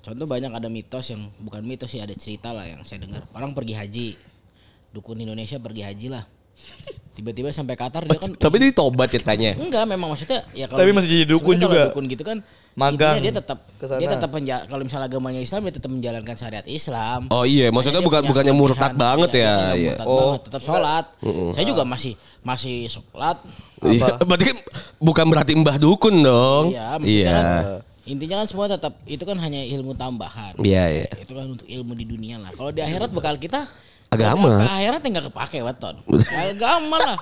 Contoh banyak ada mitos yang bukan mitos sih ada cerita lah yang saya dengar. Orang pergi haji, dukun Indonesia pergi haji lah. Tiba-tiba sampai Qatar dia kan Tapi dia tobat ceritanya. enggak memang maksudnya ya kalau Tapi masih jadi dukun juga. dukun gitu kan Magang dia tetap dia tetap menja- kalau misalnya agamanya Islam dia tetap menjalankan syariat Islam. Oh iya, maksudnya dia bukan bukannya murtad banget Iya, ya. Iya. murtad Oh. banget, tetap sholat. Saya juga masih masih sholat. Iya. Berarti kan bukan berarti mbah dukun dong. Iya, maksudnya Iya. kan intinya kan semua tetap itu kan hanya ilmu tambahan. Iya, iya. Itu kan untuk ilmu di dunia lah. Kalau di akhirat bekal kita Agama. Ke akhirat nggak kepake weton. Agama lah.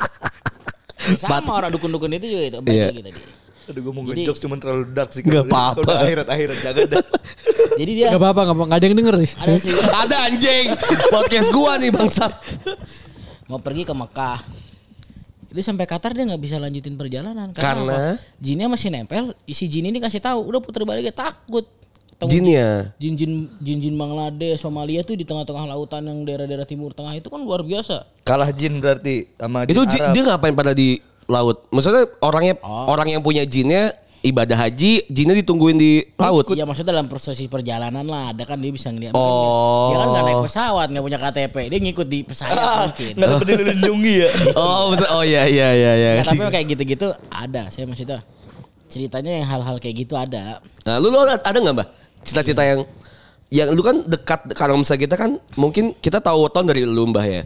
Sama orang dukun-dukun itu juga itu. Iya. lagi tadi. Aduh gue mau Jadi- ngejokes cuman terlalu dark sih. Kalau- apa-apa. kalau Akhirat-akhirat jaga dah. Jadi dia Gak apa-apa, gak, apa- nggak ada yang denger nih. ada sih Ada anjing. Podcast gua nih bangsat. mau pergi ke Mekah. Itu sampai Qatar dia nggak bisa lanjutin perjalanan Karena? apa? jinnya masih nempel. Isi jin ini kasih tahu, udah putar balik takut. Jinnya. Jin-jin jin-jin Bangladesh, Somalia tuh di tengah-tengah lautan yang daerah-daerah timur tengah itu kan luar biasa. Kalah jin berarti sama jin Itu ji- Arab. dia ngapain pada di laut? Maksudnya orangnya Oh. orang yang punya jinnya ibadah haji, jinnya ditungguin di laut. Iya maksudnya dalam proses perjalanan lah ada kan dia bisa ngeliat. Oh. Dia kan nggak naik pesawat, nggak punya KTP, dia ngikut di pesawat mungkin. Nggak ada peduli lindungi ya. Oh, maksud- oh iya iya iya iya. Nggak, tapi kayak gitu-gitu ada. Saya maksudnya ceritanya yang hal-hal kayak gitu ada. Nah, lu, lu ada ada nggak mbak cita-cita yang yang lu kan dekat kalau misalnya kita kan mungkin kita tahu weton dari lu mbah ya.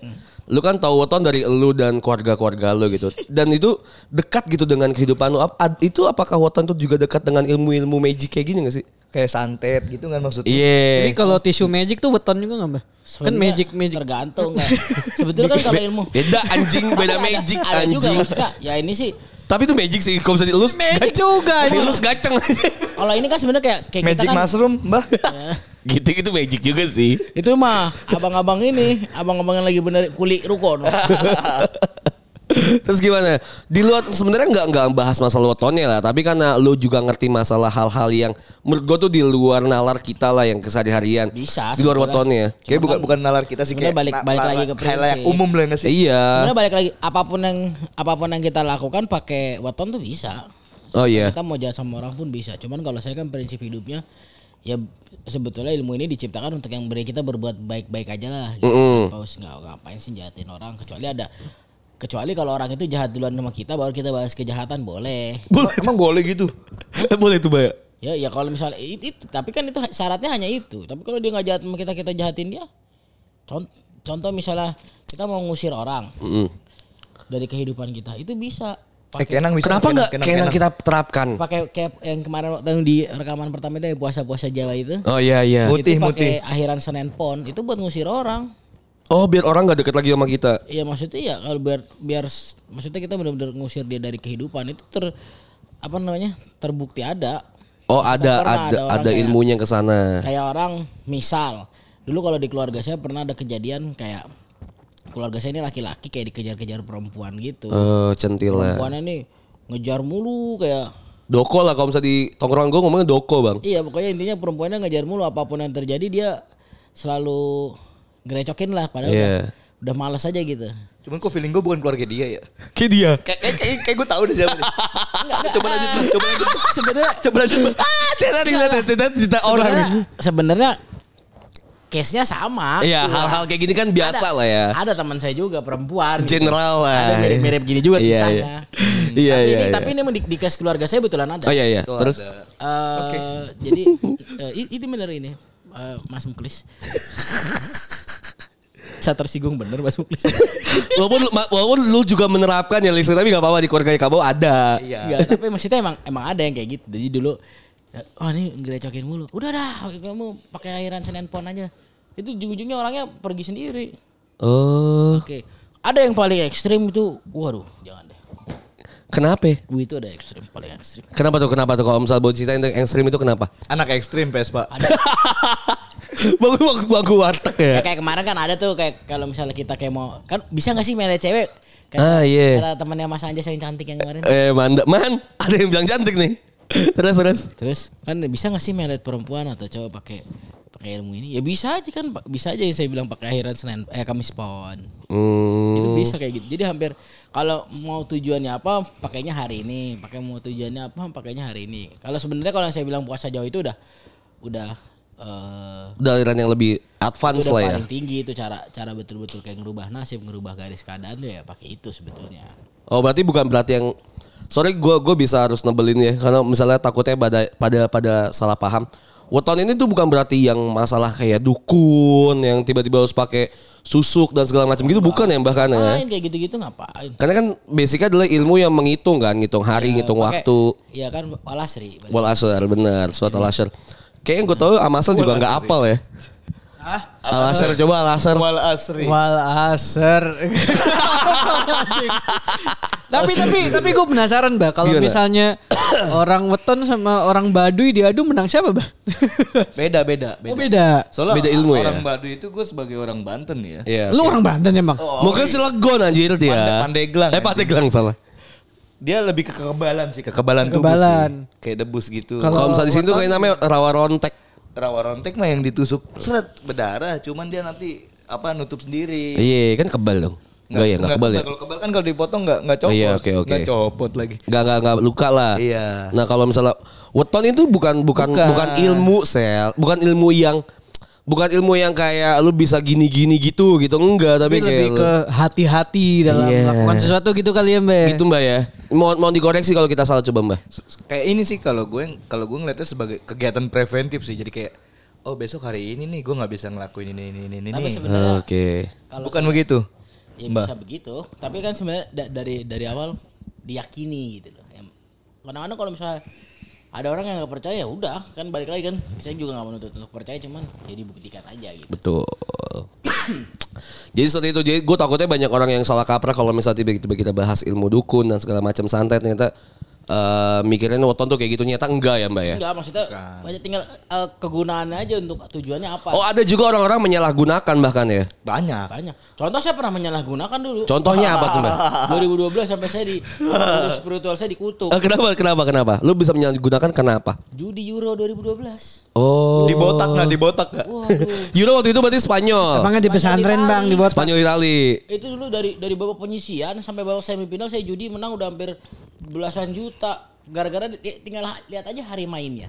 Lu kan tahu weton dari lu dan keluarga-keluarga lu gitu. Dan itu dekat gitu dengan kehidupan lu. Itu apakah weton itu juga dekat dengan ilmu-ilmu magic kayak gini gak sih? Kayak santet gitu kan maksudnya. Iya. Jadi kalau tisu magic tuh weton juga gak mbak? Kan Sebenarnya magic magic. tergantung kan. Sebetulnya kan kalau ilmu Beda anjing, Tapi beda magic ada juga anjing. maksudnya. Ya ini sih Tapi itu magic sih kalau bisa dielus. Magic gaceng. juga. Dielus gaceng. kalau ini kan sebenarnya kayak kayak Magic kita kan mushroom, Mbah. Ya, gitu itu magic juga sih. itu mah abang-abang ini, abang-abang yang lagi bener kuli rukun. Terus gimana? Di luar sebenarnya nggak nggak bahas masalah wetonnya lah, tapi karena lu juga ngerti masalah hal-hal yang menurut gue tuh di luar nalar kita lah yang kesehari-harian. Bisa, Di luar wetonnya. Kayak bukan bukan nalar kita sih kayak balik- balik lagi ke prinsip. umum lah nggak sih? Iya. Sebenarnya balik lagi apa pun yang apa pun yang kita lakukan pakai weton tuh bisa. Oh iya. Kita mau jahat sama orang pun bisa. Cuman kalau saya kan prinsip hidupnya ya sebetulnya ilmu ini diciptakan untuk yang beri kita berbuat baik-baik aja lah. Gitu. Mm-mm. Tanpa harus nggak ngapain sih jahatin orang kecuali ada kecuali kalau orang itu jahat duluan sama kita baru kita bahas kejahatan boleh. Boleh. Emang boleh gitu. Boleh tuh, Mbak. Ya ya kalau misalnya itu, itu tapi kan itu syaratnya hanya itu. Tapi kalau dia nggak jahat sama kita kita jahatin dia. Contoh, contoh misalnya kita mau ngusir orang Mm. dari kehidupan kita itu bisa Eh pakai kenang bisa. Kenapa nggak kenang kita terapkan? pakai kayak yang kemarin waktu yang di rekaman pertama itu puasa-puasa Jawa itu. Oh iya iya. Itu pakai akhiran Senin Pon itu buat ngusir orang. Oh biar orang nggak deket lagi sama kita. Iya maksudnya ya kalau biar biar maksudnya kita benar-benar ngusir dia dari kehidupan itu ter apa namanya terbukti ada Oh ada ada ada ada kayak- ilmunya ke sana. kayak orang misal dulu kalau di keluarga saya pernah ada kejadian kayak keluarga saya ini laki-laki kayak dikejar-kejar perempuan gitu Oh centil lah. perempuannya nih ngejar mulu kayak Doko lah kalau misalnya di tongkrongan gue ngomongnya doko bang. iya pokoknya intinya perempuannya ngejar mulu apa pun yang terjadi dia selalu gerecokin lah padahal Iya. udah, udah malas aja gitu Cuman kok feeling gue bukan keluarga dia ya. Kayak dia. Kayak kayak kayak, kayak gue tahu deh siapa nih. coba lanjut coba lanjut sebenarnya Coba lanjut. Ah, tidak tidak tidak tidak orang. sebenarnya case-nya sama Iya hal-hal kayak gini kan biasa ada- lah ya. Ada teman saya juga perempuan. gitu. General lah. Ada mirip-mirip gini juga Iya, kisahnya. iya. Hmm. Iya, tapi iya, ini, iya. Tapi ini di, di kelas keluarga saya betulan ada. Oh iya iya. Tuh Terus ada. Eh, Jadi eh, i- itu bener ini eh, Mas Muklis. Saya tersinggung bener Mas Muklis. walaupun walaupun lu juga menerapkan ya Lis, tapi gak apa-apa di keluarga kamu ada. Iya. Enggak, tapi maksudnya emang emang ada yang kayak gitu. Jadi dulu oh ini gerecokin mulu. Udah dah, kamu pakai airan Senin Pon aja. Itu ujung-ujungnya orangnya pergi sendiri. Oh, Oke. Ada yang paling ekstrim itu, waduh, jangan. Kenapa? Gue itu ada ekstrim, paling ekstrim. Kenapa tuh? Kenapa tuh? Kalau misal buat cerita yang ekstrim itu kenapa? Anak ekstrim Vespa. Bangku bangku, bangku warteg ya. Ya, kayak kemarin kan ada tuh kayak kalau misalnya kita kayak mau kan bisa gak sih milih cewek? Kata, Ah, iya. kata temannya Mas Anjas yang cantik yang kemarin. Eh, manda, man, ada yang bilang cantik nih. Terus terus. Terus kan bisa gak sih melet perempuan atau cowok pakai pakai ilmu ini? Ya bisa aja kan, bisa aja yang saya bilang pakai akhiran Senin eh Kamis Pon. Hmm. Itu bisa kayak gitu. Jadi hampir kalau mau tujuannya apa, pakainya hari ini. Pakai mau tujuannya apa, pakainya hari ini. Kalau sebenarnya kalau saya bilang puasa Jawa itu udah udah eh Udah aliran yang lebih advance udah lah ya. paling tinggi itu cara cara betul-betul kayak ngerubah nasib, ngerubah garis keadaan tuh ya pakai itu sebetulnya. Oh berarti bukan berarti yang sorry gue gue bisa harus nebelin ya karena misalnya takutnya pada pada pada salah paham. Weton ini tuh bukan berarti yang masalah kayak dukun yang tiba-tiba harus pakai susuk dan segala macam gitu bukan ya bahkan ya. Kayak gitu-gitu ngapain? Karena kan basicnya adalah ilmu yang menghitung kan, ngitung hari, ngitung Pakai- waktu. Iya kan walasri. Wal asr benar, suat al asr. Kayaknya gue tahu Amasal juga nggak apal ya. Alaser coba alaser. Wal asri. Wal aser. tapi tapi tapi gue penasaran bah kalau misalnya orang weton sama orang baduy diadu menang siapa bah? Beda beda Oh beda. Soalnya Beda ilmu ya? orang Baduy itu gue sebagai orang Banten ya. Iya. Lu orang Banten emang? Mungkin Cilegon anjir dia. Pande- Pandeglang, Eh Pandeglang salah. Dia lebih ke kekebalan sih, kekebalan, Kekebalan. tubuh sih. Kayak debus gitu. Kalau- Kalau misalnya di sini tuh kayak namanya rawa rontek. Rawa rontek mah yang ditusuk seret berdarah, cuman dia nanti apa nutup sendiri. Iya kan kebal dong. Enggak ya, enggak kebal ya. Kalau kebal kan kalau dipotong enggak enggak copot. Iya, oke, oke. Nggak copot lagi. Enggak enggak enggak luka lah. Iya. Nah, kalau misalnya weton itu bukan bukan bukan, Bukan. ilmu sel, bukan ilmu yang bukan ilmu yang kayak lu bisa gini-gini gitu gitu enggak, tapi, Tapi kayak lebih lu- ke hati-hati dalam Iya. melakukan sesuatu gitu kali ya mbak. gitu Mbak ya. Mohon mohon dikoreksi kalau kita salah coba Mbak. Kayak ini sih kalau gue kalau gue ngeliatnya sebagai kegiatan preventif sih. Jadi kayak oh besok hari ini nih gue nggak bisa ngelakuin ini ini ini ini. Tapi sebenarnya Oke. kalau Bukan saya- begitu. Ya Mbak. bisa begitu, tapi kan sebenarnya da- dari dari awal diyakini gitu loh. Kadang-kadang kalau misalnya ada orang yang nggak percaya, ya udah kan balik lagi kan. Saya juga nggak menuntut untuk percaya, cuman ya dibuktikan aja gitu. Betul. jadi seperti itu. Jadi gue takutnya banyak orang yang salah kaprah kalau misalnya tiba-tiba kita bahas ilmu dukun dan segala macam santet ternyata eh mikirin weton tuh kayak gitu nyata enggak ya Mbak ya. Enggak maksudnya banyak tinggal eh, kegunaannya aja untuk tujuannya apa. Oh ada juga orang-orang menyalahgunakan bahkan ya. Banyak. Banyak. Contoh saya pernah menyalahgunakan dulu. Contohnya apa tuh Mbak? 2012 sampai saya di spiritual saya dikutuk. Eh, kenapa kenapa kenapa? Lu bisa menyalahgunakan kenapa? Judi Euro 2012. Oh. Dibotak nggak? Dibotak nggak? Waduh. Euro waktu itu berarti Spanyol. Emangnya di pesantren bang dibuat Spanyol Itali. itu dulu dari dari babak penyisian sampai babak semifinal saya judi menang udah hampir belasan juta gara-gara di- tinggal ha- lihat aja hari mainnya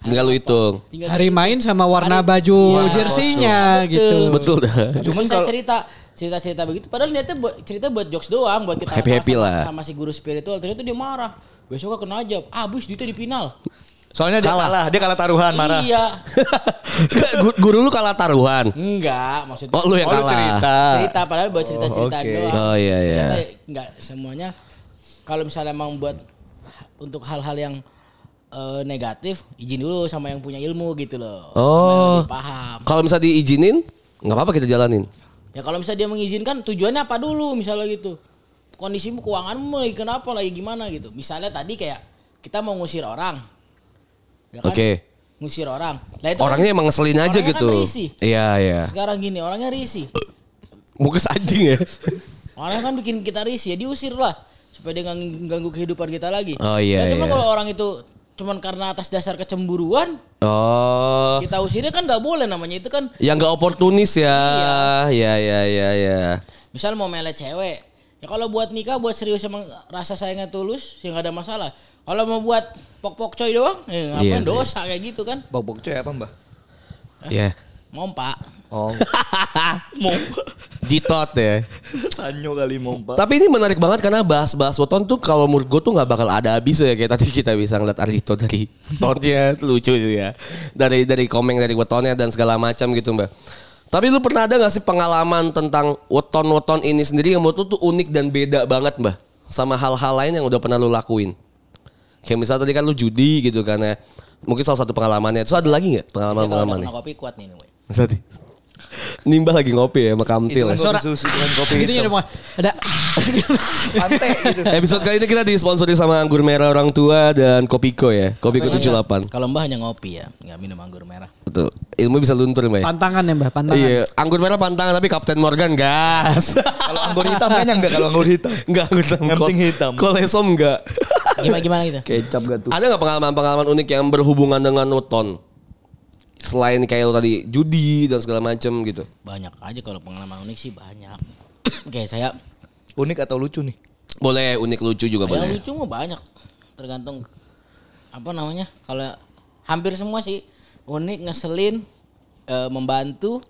Tinggal lu hitung. tinggal hari main sama warna Hari- baju Iya, jersinya gitu. Betul dah. cuman saya cerita cerita-cerita begitu padahal niatnya buat cerita buat jokes doang buat kita Happy-happy sama, lah. sama si guru spiritual ternyata dia marah besoknya kena aja abis duitnya di final Soalnya dia kalah, dia kalah taruhan marah. iya Gu- Guru lu kalah taruhan. enggak maksudnya Oh lu yang Oh, lu kalah. cerita. cerita padahal buat cerita-cerita oke. doang Oh, iya, iya. Ternyata enggak semuanya kalau misalnya emang buat untuk hal-hal yang eh, negatif izin dulu sama yang punya ilmu gitu loh Oh. paham Kalau misalnya diizinin, nggak apa-apa kita jalanin. ya kalau misalnya dia mengizinkan tujuannya apa dulu misalnya gitu kondisimu keuanganmu lagi kenapa lagi gimana gitu misalnya tadi kayak kita mau ngusir orang ya kan? Oke. ngusir orang nah, itu kan Orangnya emang ngeselin aja orangnya gitu. kan risih. Iya, iya. sekarang gini orangnya risih Mukus anjing ya. Orang kan bikin kita risih ya diusir lah supaya dia nggak ganggu kehidupan kita lagi. Oh, iya, Nah, cuma iya. kalau orang itu cuman karena atas dasar kecemburuan Oh. kita usirnya kan nggak boleh namanya itu kan Yang nggak oportunis ya. Iya, iya, iya, iya. misal mau melet cewek ya kalau buat nikah buat serius emang rasa sayangnya tulus ya nggak ada masalah. Kalau mau buat pok-pok coy doang ya Iya ngapain sih. dosa kayak gitu kan? Bok-bok coy apa mbak? Iya. Mompa. Oh, Jitot ya. sanyo kali mbak. Tapi ini menarik banget karena bahas-bahas weton tuh kalau menurut gue tuh nggak bakal ada habisnya ya kayak tadi kita bisa ngeliat Ardito dari tonnya lucu gitu ya. Dari dari komeng dari wetonnya dan segala macam gitu mbak. Tapi lu pernah ada gak sih pengalaman tentang weton-weton ini sendiri yang menurut lu tuh unik dan beda banget mbak sama hal-hal lain yang udah pernah lu lakuin? Kayak misalnya tadi kan lu judi gitu kan ya. Mungkin salah satu pengalamannya. Terus ada lagi kalau pengalaman-pengalaman? kena kopi kuat nih. Tadi. Nimba lagi ngopi ya sama Itu Kamtil kan ya. kopi susu dengan kopi Gitu ya ada Pantai gitu. Episode kali ini kita disponsori sama Anggur Merah Orang Tua dan Kopiko ya. Kopiko 78. Kalau mbah hanya ngopi ya, nggak minum anggur merah. Betul. Ilmu bisa luntur Mbak. ya? pantangan ya mbak pantangan. Iya, anggur merah pantangan tapi Kapten Morgan gas. Kalau anggur hitam kayaknya enggak kalau anggur hitam. Enggak, anggur hitam. Yang penting hitam. Kolesom enggak. Gimana gimana gitu? Kecap gak tuh? Ada nggak pengalaman-pengalaman unik yang berhubungan dengan weton? Selain kayak lo tadi judi dan segala macem gitu. Banyak aja kalau pengalaman unik sih banyak. Kayak saya Unik atau lucu nih? Boleh unik lucu juga yang boleh. lucu mah banyak. Tergantung apa namanya? Kalau hampir semua sih unik, ngeselin, eh, membantu,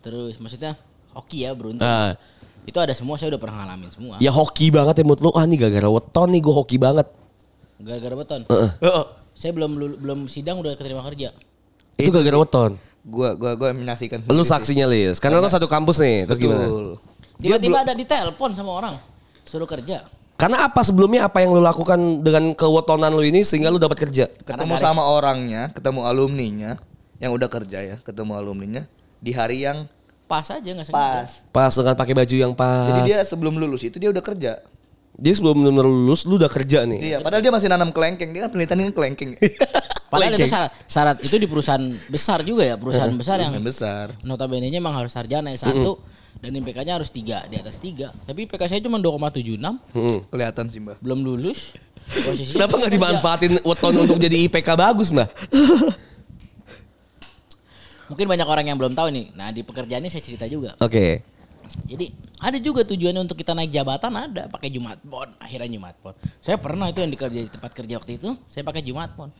terus maksudnya hoki ya beruntung. Nah, Itu ada semua saya udah pernah ngalamin semua. ya hoki banget ya menurut lo. Ah nih gara-gara weton nih gue hoki banget. Gara-gara beton. Heeh. Saya belum belum sidang udah keterima kerja. Itu gara-gara weton. Gua gua gua menyaksikan Lu sendiri sih. saksinya Lis. Karena lo satu kampus nih. Terus gimana? Betul. Tiba-tiba ada di telepon sama orang suruh kerja. Karena apa sebelumnya apa yang lu lakukan dengan kewetonan lu ini sehingga lu dapat kerja? Ketemu garis. sama orangnya, ketemu alumninya, yang udah kerja ya, ketemu alumninya di hari yang Pas aja nggak sengaja. pas. Pas dengan pakai baju yang pas. Jadi dia sebelum lulus itu dia udah kerja. Dia sebelum benar lulus lu udah kerja nih. Iya, padahal dia masih nanam kelengkeng. Dia kan penelitiannya kelengkeng. Padahal itu Kelengkeng. syarat, syarat itu di perusahaan besar juga ya, perusahaan besar yang Yang besar. notabene-nya emang harus sarjana S1 dan IPK-nya harus tiga di atas tiga. Tapi IPK saya cuma 2,76, Hmm. Kelihatan sih, Mbak. belum lulus. Posisinya Kenapa nggak dimanfaatin weton untuk jadi IPK bagus, Mbak? Mungkin banyak orang yang belum tahu nih. Nah, di pekerjaan ini saya cerita juga. Oke. Jadi ada juga tujuannya untuk kita naik jabatan ada pakai Jumat Pon. Akhirnya Jumat Pon. Saya pernah itu yang dikerja di tempat kerja waktu itu, saya pakai Jumat Pon.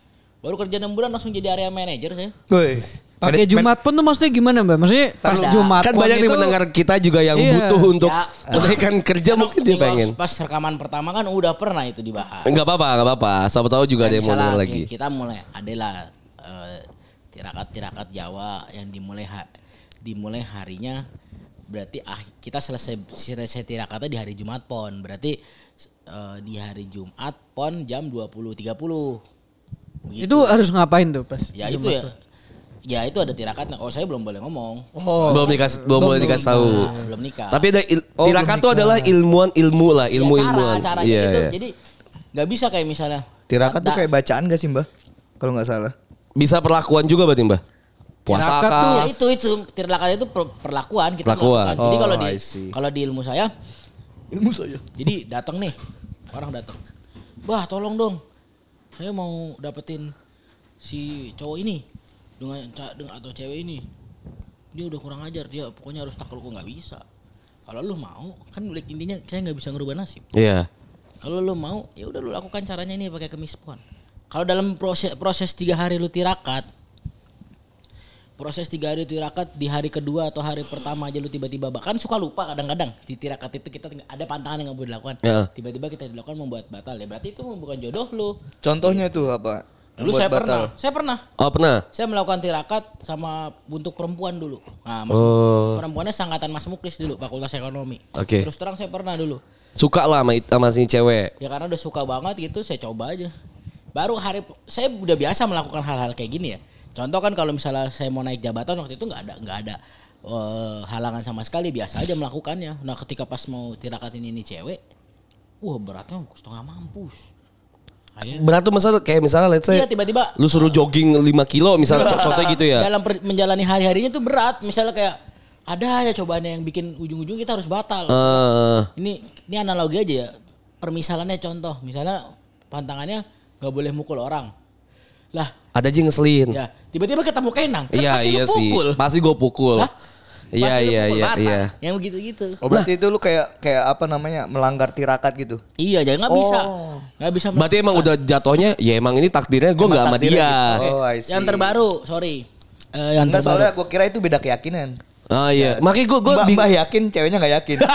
Baru kerja 6 bulan langsung jadi area manager saya. Woi. Pakai Jumat pun tuh maksudnya gimana mbak? Maksudnya pas. Jumat Kan banyak nih itu- pendengar kita juga yang Iya. butuh untuk Ya. menaikkan kerja mungkin dia pengen. Pas rekaman pertama kan udah pernah itu dibahas. Enggak apa-apa, enggak apa-apa. Siapa tahu juga ada yang mau kayak lagi. Kita mulai adalah eh, tirakat-tirakat Jawa yang dimulai ha- dimulai harinya berarti ah, kita selesai selesai tirakatnya di hari Jumat Pon. Berarti eh, di hari Jumat Pon jam 20.30. Begitu. Itu harus ngapain tuh pas? ya itu ya. Ya itu ada tirakatnya. Oh saya belum boleh ngomong. Oh. belum dikasih belum boleh dikasih tahu. Nah, belum nikah. Tapi ada il- Oh, tirakat itu adalah ilmuwan ilmu lah, Ya, ilmu cara ilmuwan. caranya Iya, itu. iya. Jadi nggak bisa kayak misalnya Tirakat tuh kayak bacaan gak sih, Mbak? Kalau nggak salah. Bisa perlakuan juga berarti, Mbak? Puasa Tirakat tuh- Ya itu itu tirakat itu per- perlakuan kita Perlakuan. melakukan. Jadi Oh, kalau di I see. kalau di ilmu saya Ilmu saya. jadi datang nih orang datang. Bah, tolong dong. Saya mau dapetin si cowok ini dengan, dengan atau cewek ini. Dia udah kurang ajar, dia pokoknya harus takluk kok nggak bisa. Kalau lu mau, kan balik intinya saya nggak bisa ngerubah nasib. Iya. Kalau lu mau, ya udah lu lakukan caranya ini pakai kemis pon. Kalau dalam proses proses tiga hari lu tirakat, proses tiga hari tirakat di hari kedua atau hari pertama aja lu tiba-tiba bahkan suka lupa kadang-kadang di tirakat itu kita ada pantangan yang nggak boleh dilakukan. Ya. Tiba-tiba kita dilakukan membuat batal ya berarti itu bukan jodoh lu. Contohnya tuh apa? Dulu Buat saya batal. pernah, saya pernah, Oh, pernah? saya melakukan tirakat sama untuk perempuan dulu. Nah, mas, Oh. perempuannya sangkatan Mas Muklis dulu, Fakultas Ekonomi. Oke. Terus terang saya pernah dulu. Suka lah sama, sama si cewek. Ya karena udah suka banget gitu saya coba aja. Baru hari saya udah biasa melakukan hal-hal kayak gini ya. Contoh kan kalau misalnya saya mau naik jabatan waktu itu nggak ada nggak ada eh, halangan sama sekali biasa aja melakukannya. Nah ketika pas mau tirakatin ini cewek, wah beratnya setengah mampus. Akhirnya Berat tuh misalnya kayak misalnya let's say Iya tiba-tiba lu suruh jogging 5 kilo misalnya contohnya gitu ya. dalam per- menjalani hari-harinya tuh berat. Misalnya kayak ada ya cobaannya yang bikin ujung-ujung kita harus batal. Eh, Ini ini analogi aja ya. Permisalannya contoh, misalnya pantangannya nggak boleh mukul orang. Lah, ada aja ngeselin. ya tiba-tiba ketemu kenang, kan Iya pasti iya lu sih. pukul. Pasti gue pukul. Hah? Iya iya iya iya. Yang begitu-gitu. Oh berarti itu lu kayak kayak apa namanya melanggar tirakat gitu? Iya, jangan nggak bisa. Nggak bisa. Berarti emang udah jatuhnya ya emang ini takdirnya gue nggak sama dia. gitu. Oh, I see. Yang terbaru, sorry. Eh, yang Enggak terbaru. soalnya gue kira itu beda keyakinan. Ah iya. Makanya gue gue Mbak, mbak yakin ceweknya nggak yakin.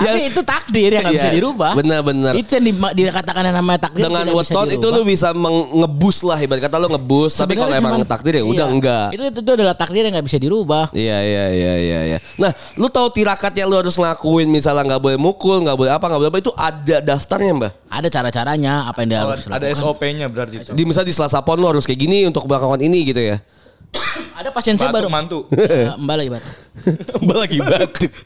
Tapi itu takdir yang nggak bisa Iya, dirubah. benar-benar. Itu yang di- dikatakan yang namanya takdir. dengan weton itu lu bisa mengebus lah ibarat kata lu ngebus tapi kalau emang cuman- takdir ya iya. udah enggak. Itu, itu itu adalah takdir yang nggak bisa dirubah. Iya iya iya iya iya. Nah, lu tahu tirakat yang lu harus lakuin misalnya nggak boleh mukul, nggak boleh apa, nggak boleh apa itu ada daftarnya, Mbak. Ada cara-caranya apa yang dia harus ada lakukan. SOP-nya berarti. Di misalnya di Selasa Pon lu harus kayak gini untuk melakukan ini gitu ya. Ada pasien saya baru mantu. Ya, Mbak lagi batu. Mbak lagi batuk.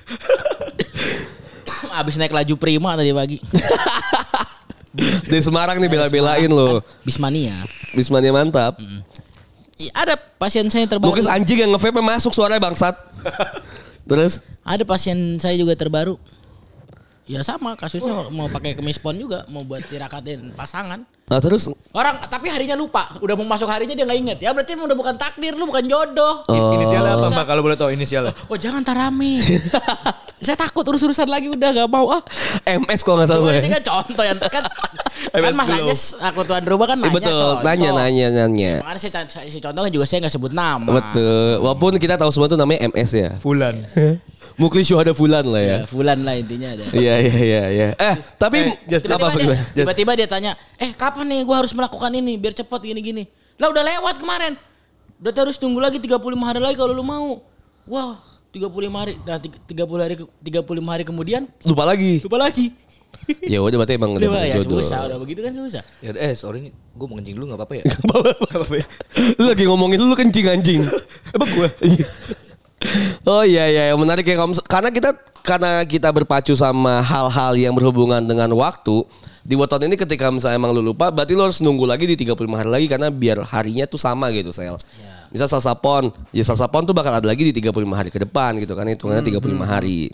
Abis naik laju prima tadi pagi. Dari Semarang nih bela-belain lo. Bismania. Bismania mantap. Iya, ada pasien saya terbaru. Mungkin anjing yang nge-vape masuk suaranya bangsat. Terus Ada pasien saya juga terbaru. Ya sama kasusnya mau pakai kemis pon juga mau buat tirakatin pasangan. Nah terus Orang tapi harinya lupa, udah mau masuk harinya dia nggak inget. Ya berarti udah bukan takdir, lu bukan jodoh. Inisialnya apa mbak kalau boleh tahu inisialnya? Oh jangan tarami. saya takut urus-urusan lagi udah gak mau ah. MS kalau nggak salah ini kan contoh yang kan kan Mas. Anjes aku tuan rumah kan Eh, nanya betul, contoh. nanya nanya nanya. Makanya saya, saya, saya contohnya juga saya nggak sebut nama. Betul. Walaupun kita tahu semua itu namanya MS ya. Fulan. Mukli syuhada fulan lah ya. Ya, Fulan lah intinya ada. Iya iya iya iya. Eh, tapi Eh, just- apa Tiba-tiba dia, tiba-tiba dia tanya, eh kapan nih gue harus melakukan ini biar cepet gini-gini. Lah udah lewat kemarin. Berarti harus tunggu lagi 35 hari lagi kalau lu mau. Wah, 35 hari. Nah, tiga- 30 hari ke- 35 hari kemudian Lupa lagi. lupa lagi. Ya udah berarti emang udah Udah ya berjodoh. susah, udah begitu kan susah. Ya eh sorry nih, gue mau kencing dulu nggak apa-apa ya? lu lagi ngomongin lu kencing anjing. Emang gua? Oh iya iya yang menarik ya karena kita karena kita berpacu sama hal-hal yang berhubungan dengan waktu di weton ini ketika misalnya emang lu lupa berarti lu harus nunggu lagi di 35 hari lagi karena biar harinya tuh sama gitu sel. Misal salsapon, ya salsapon tuh bakal ada lagi di 35 hari ke depan gitu kan hitungannya 35 hari.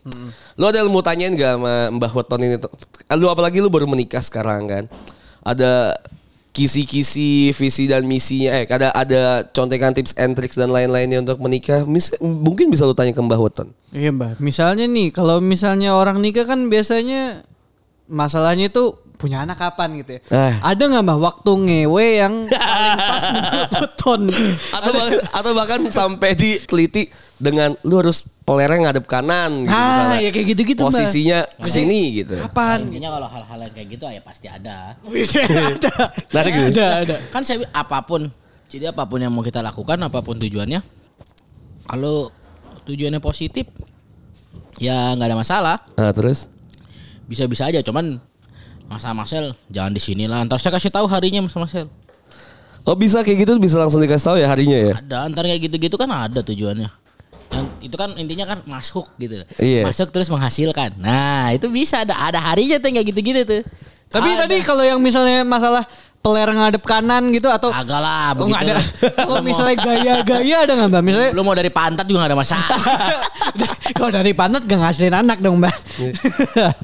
Lu ada ilmu tanyain gak sama Mbah Weton ini? tuh? Lu apalagi lu baru menikah sekarang kan. Ada kisi-kisi visi dan misinya eh ada ada contekan tips and tricks dan lain-lainnya untuk menikah Mis- mungkin bisa lu tanya ke Mbah Weton Iya mbak, misalnya nih kalau misalnya orang nikah kan biasanya masalahnya itu punya anak kapan gitu ya. Eh. Ada nggak mbak waktu ngewe yang paling pas menurut beton? atau bahkan, atau bahkan sampai diteliti dengan lu harus polernya ngadep kanan gitu Ah, misalnya. ya kayak gitu-gitu, posisinya ke sini gitu Kapan? Intinya kalau hal-hal yang kayak gitu ya pasti ada. Bisa ada. Gitu. Ada ada. Kan saya apa pun, jadi apa pun yang mau kita lakukan, apa pun tujuannya, kalau tujuannya positif, ya nggak ada masalah. nah terus Bisa-bisa aja, cuman masa Marcel jangan di sini lah. Ntar saya kasih tahu harinya Mas Marcel. oh bisa kayak gitu bisa langsung dikasih tahu ya harinya ya Ada, ntar kayak gitu-gitu kan ada tujuannya. Itu kan intinya kan masuk gitu. Iya. Masuk terus menghasilkan. Nah, itu bisa ada ada harinya tuh kayak gitu-gitu tuh. Tapi Ada. tadi kalau yang misalnya masalah peler ngadep kanan gitu atau agak lah Oh, begitu. nggak ada. Kalau misalnya gaya-gaya ada nggak mbak? Misalnya lu mau dari pantat juga gak ada masalah. kalau dari pantat gak ngasilin anak dong mbak.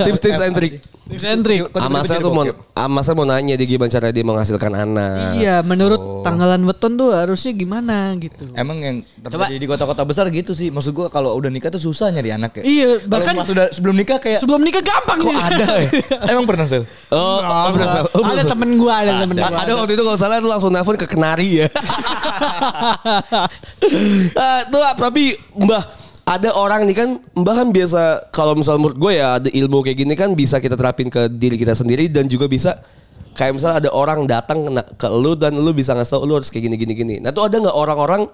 tips-tips and trick And trick. Amasnya tuh mau Amasnya mau nanya dia gimana cara dia menghasilkan anak Iya, menurut tanggalan weton tuh harusnya gimana gitu. Emang yang terjadi Coba. di kota-kota besar gitu sih. Maksud gua kalau udah nikah tuh susah nyari anak ya. Iya, bahkan bahkan sudah sebelum nikah kayak sebelum nikah gampang kok ada ya? Emang pernah sel? Oh, oh, berasa. Oh, ada berasa. temen gua, ada temen gua. Ada waktu itu kalau salah tuh langsung nelfon ke kenari ya. Ah, tuh tapi Mbah ada orang nih kan Mbah kan biasa kalau misal menurut gue ya ada ilmu kayak gini kan bisa kita terapin ke diri kita sendiri dan juga bisa kayak misal ada orang datang kena- ke lu dan lu bisa ngasih tau lu harus kayak gini gini gini. Nah tuh ada nggak orang-orang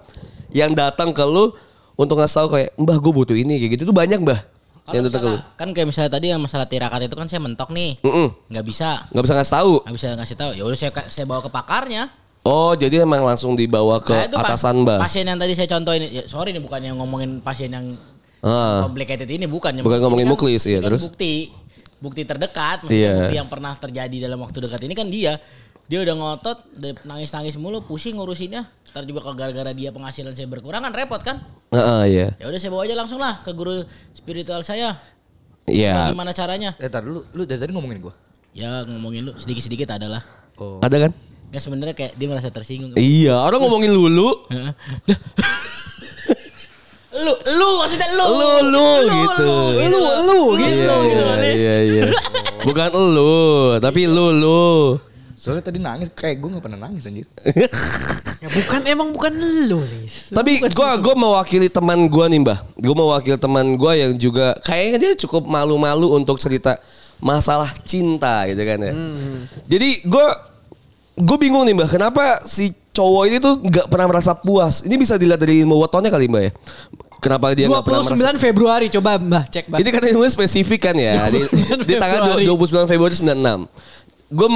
yang datang ke lu untuk ngasih tau kayak Mbah gue butuh ini kayak gitu tuh banyak Mbah Kalau yang datang ke lu. kan kayak misalnya tadi yang masalah tirakat itu kan saya mentok nih. Nggak bisa. Nggak bisa ngasih tahu. nggak bisa ngasih tahu. Ya udah saya saya bawa ke pakarnya. Oh jadi emang langsung dibawa ke Nah, itu atasan Mbah. Pasien yang tadi saya contohin, ya, sorry nih bukan yang ngomongin pasien yang Ah. complicated ini bukan. Bukan ngomongin ini muklis, iya, ini kan terus? Bukti, bukti terdekat, maksudnya Iya. bukti yang pernah terjadi dalam waktu dekat ini kan dia. Dia udah ngotot, nangis-nangis mulu, pusing ngurusinnya. Ntar juga kalau gara-gara dia penghasilan saya berkurang kan repot kan. Heeh, iya. Ya udah saya bawa aja langsung lah ke guru spiritual saya. Iya. Bagaimana caranya? Eh, tar dulu, lu dari tadi ngomongin gua. Ya ngomongin lu sedikit-sedikit adalah. Ada kan? Ya sebenarnya kayak dia merasa tersinggung. Iya, orang ngomongin lulu. lu, lu maksudnya lu. Lu lu gitu. Lu, lu, gitu. Iya, iya, iya, iya. Bukan lu, tapi lu lu. Soalnya tadi nangis kayak gua gak pernah nangis anjir. Ya bukan emang bukan lu, Lis. Tapi gua gua mewakili teman gua nih, Mbah. Gua mewakili teman gua yang juga kayaknya dia cukup malu-malu untuk cerita masalah cinta gitu kan ya. Jadi gua gue bingung nih mbak, kenapa si cowok ini tuh nggak pernah merasa puas? Ini bisa dilihat dari ilmu wetonnya kali mbak ya. Kenapa dia nggak pernah 29 merasa? Februari coba Mbah cek Mbah. Ini kan ilmunya spesifik kan ya. Di, 29 di tanggal Februari. 29 Februari 96. Gue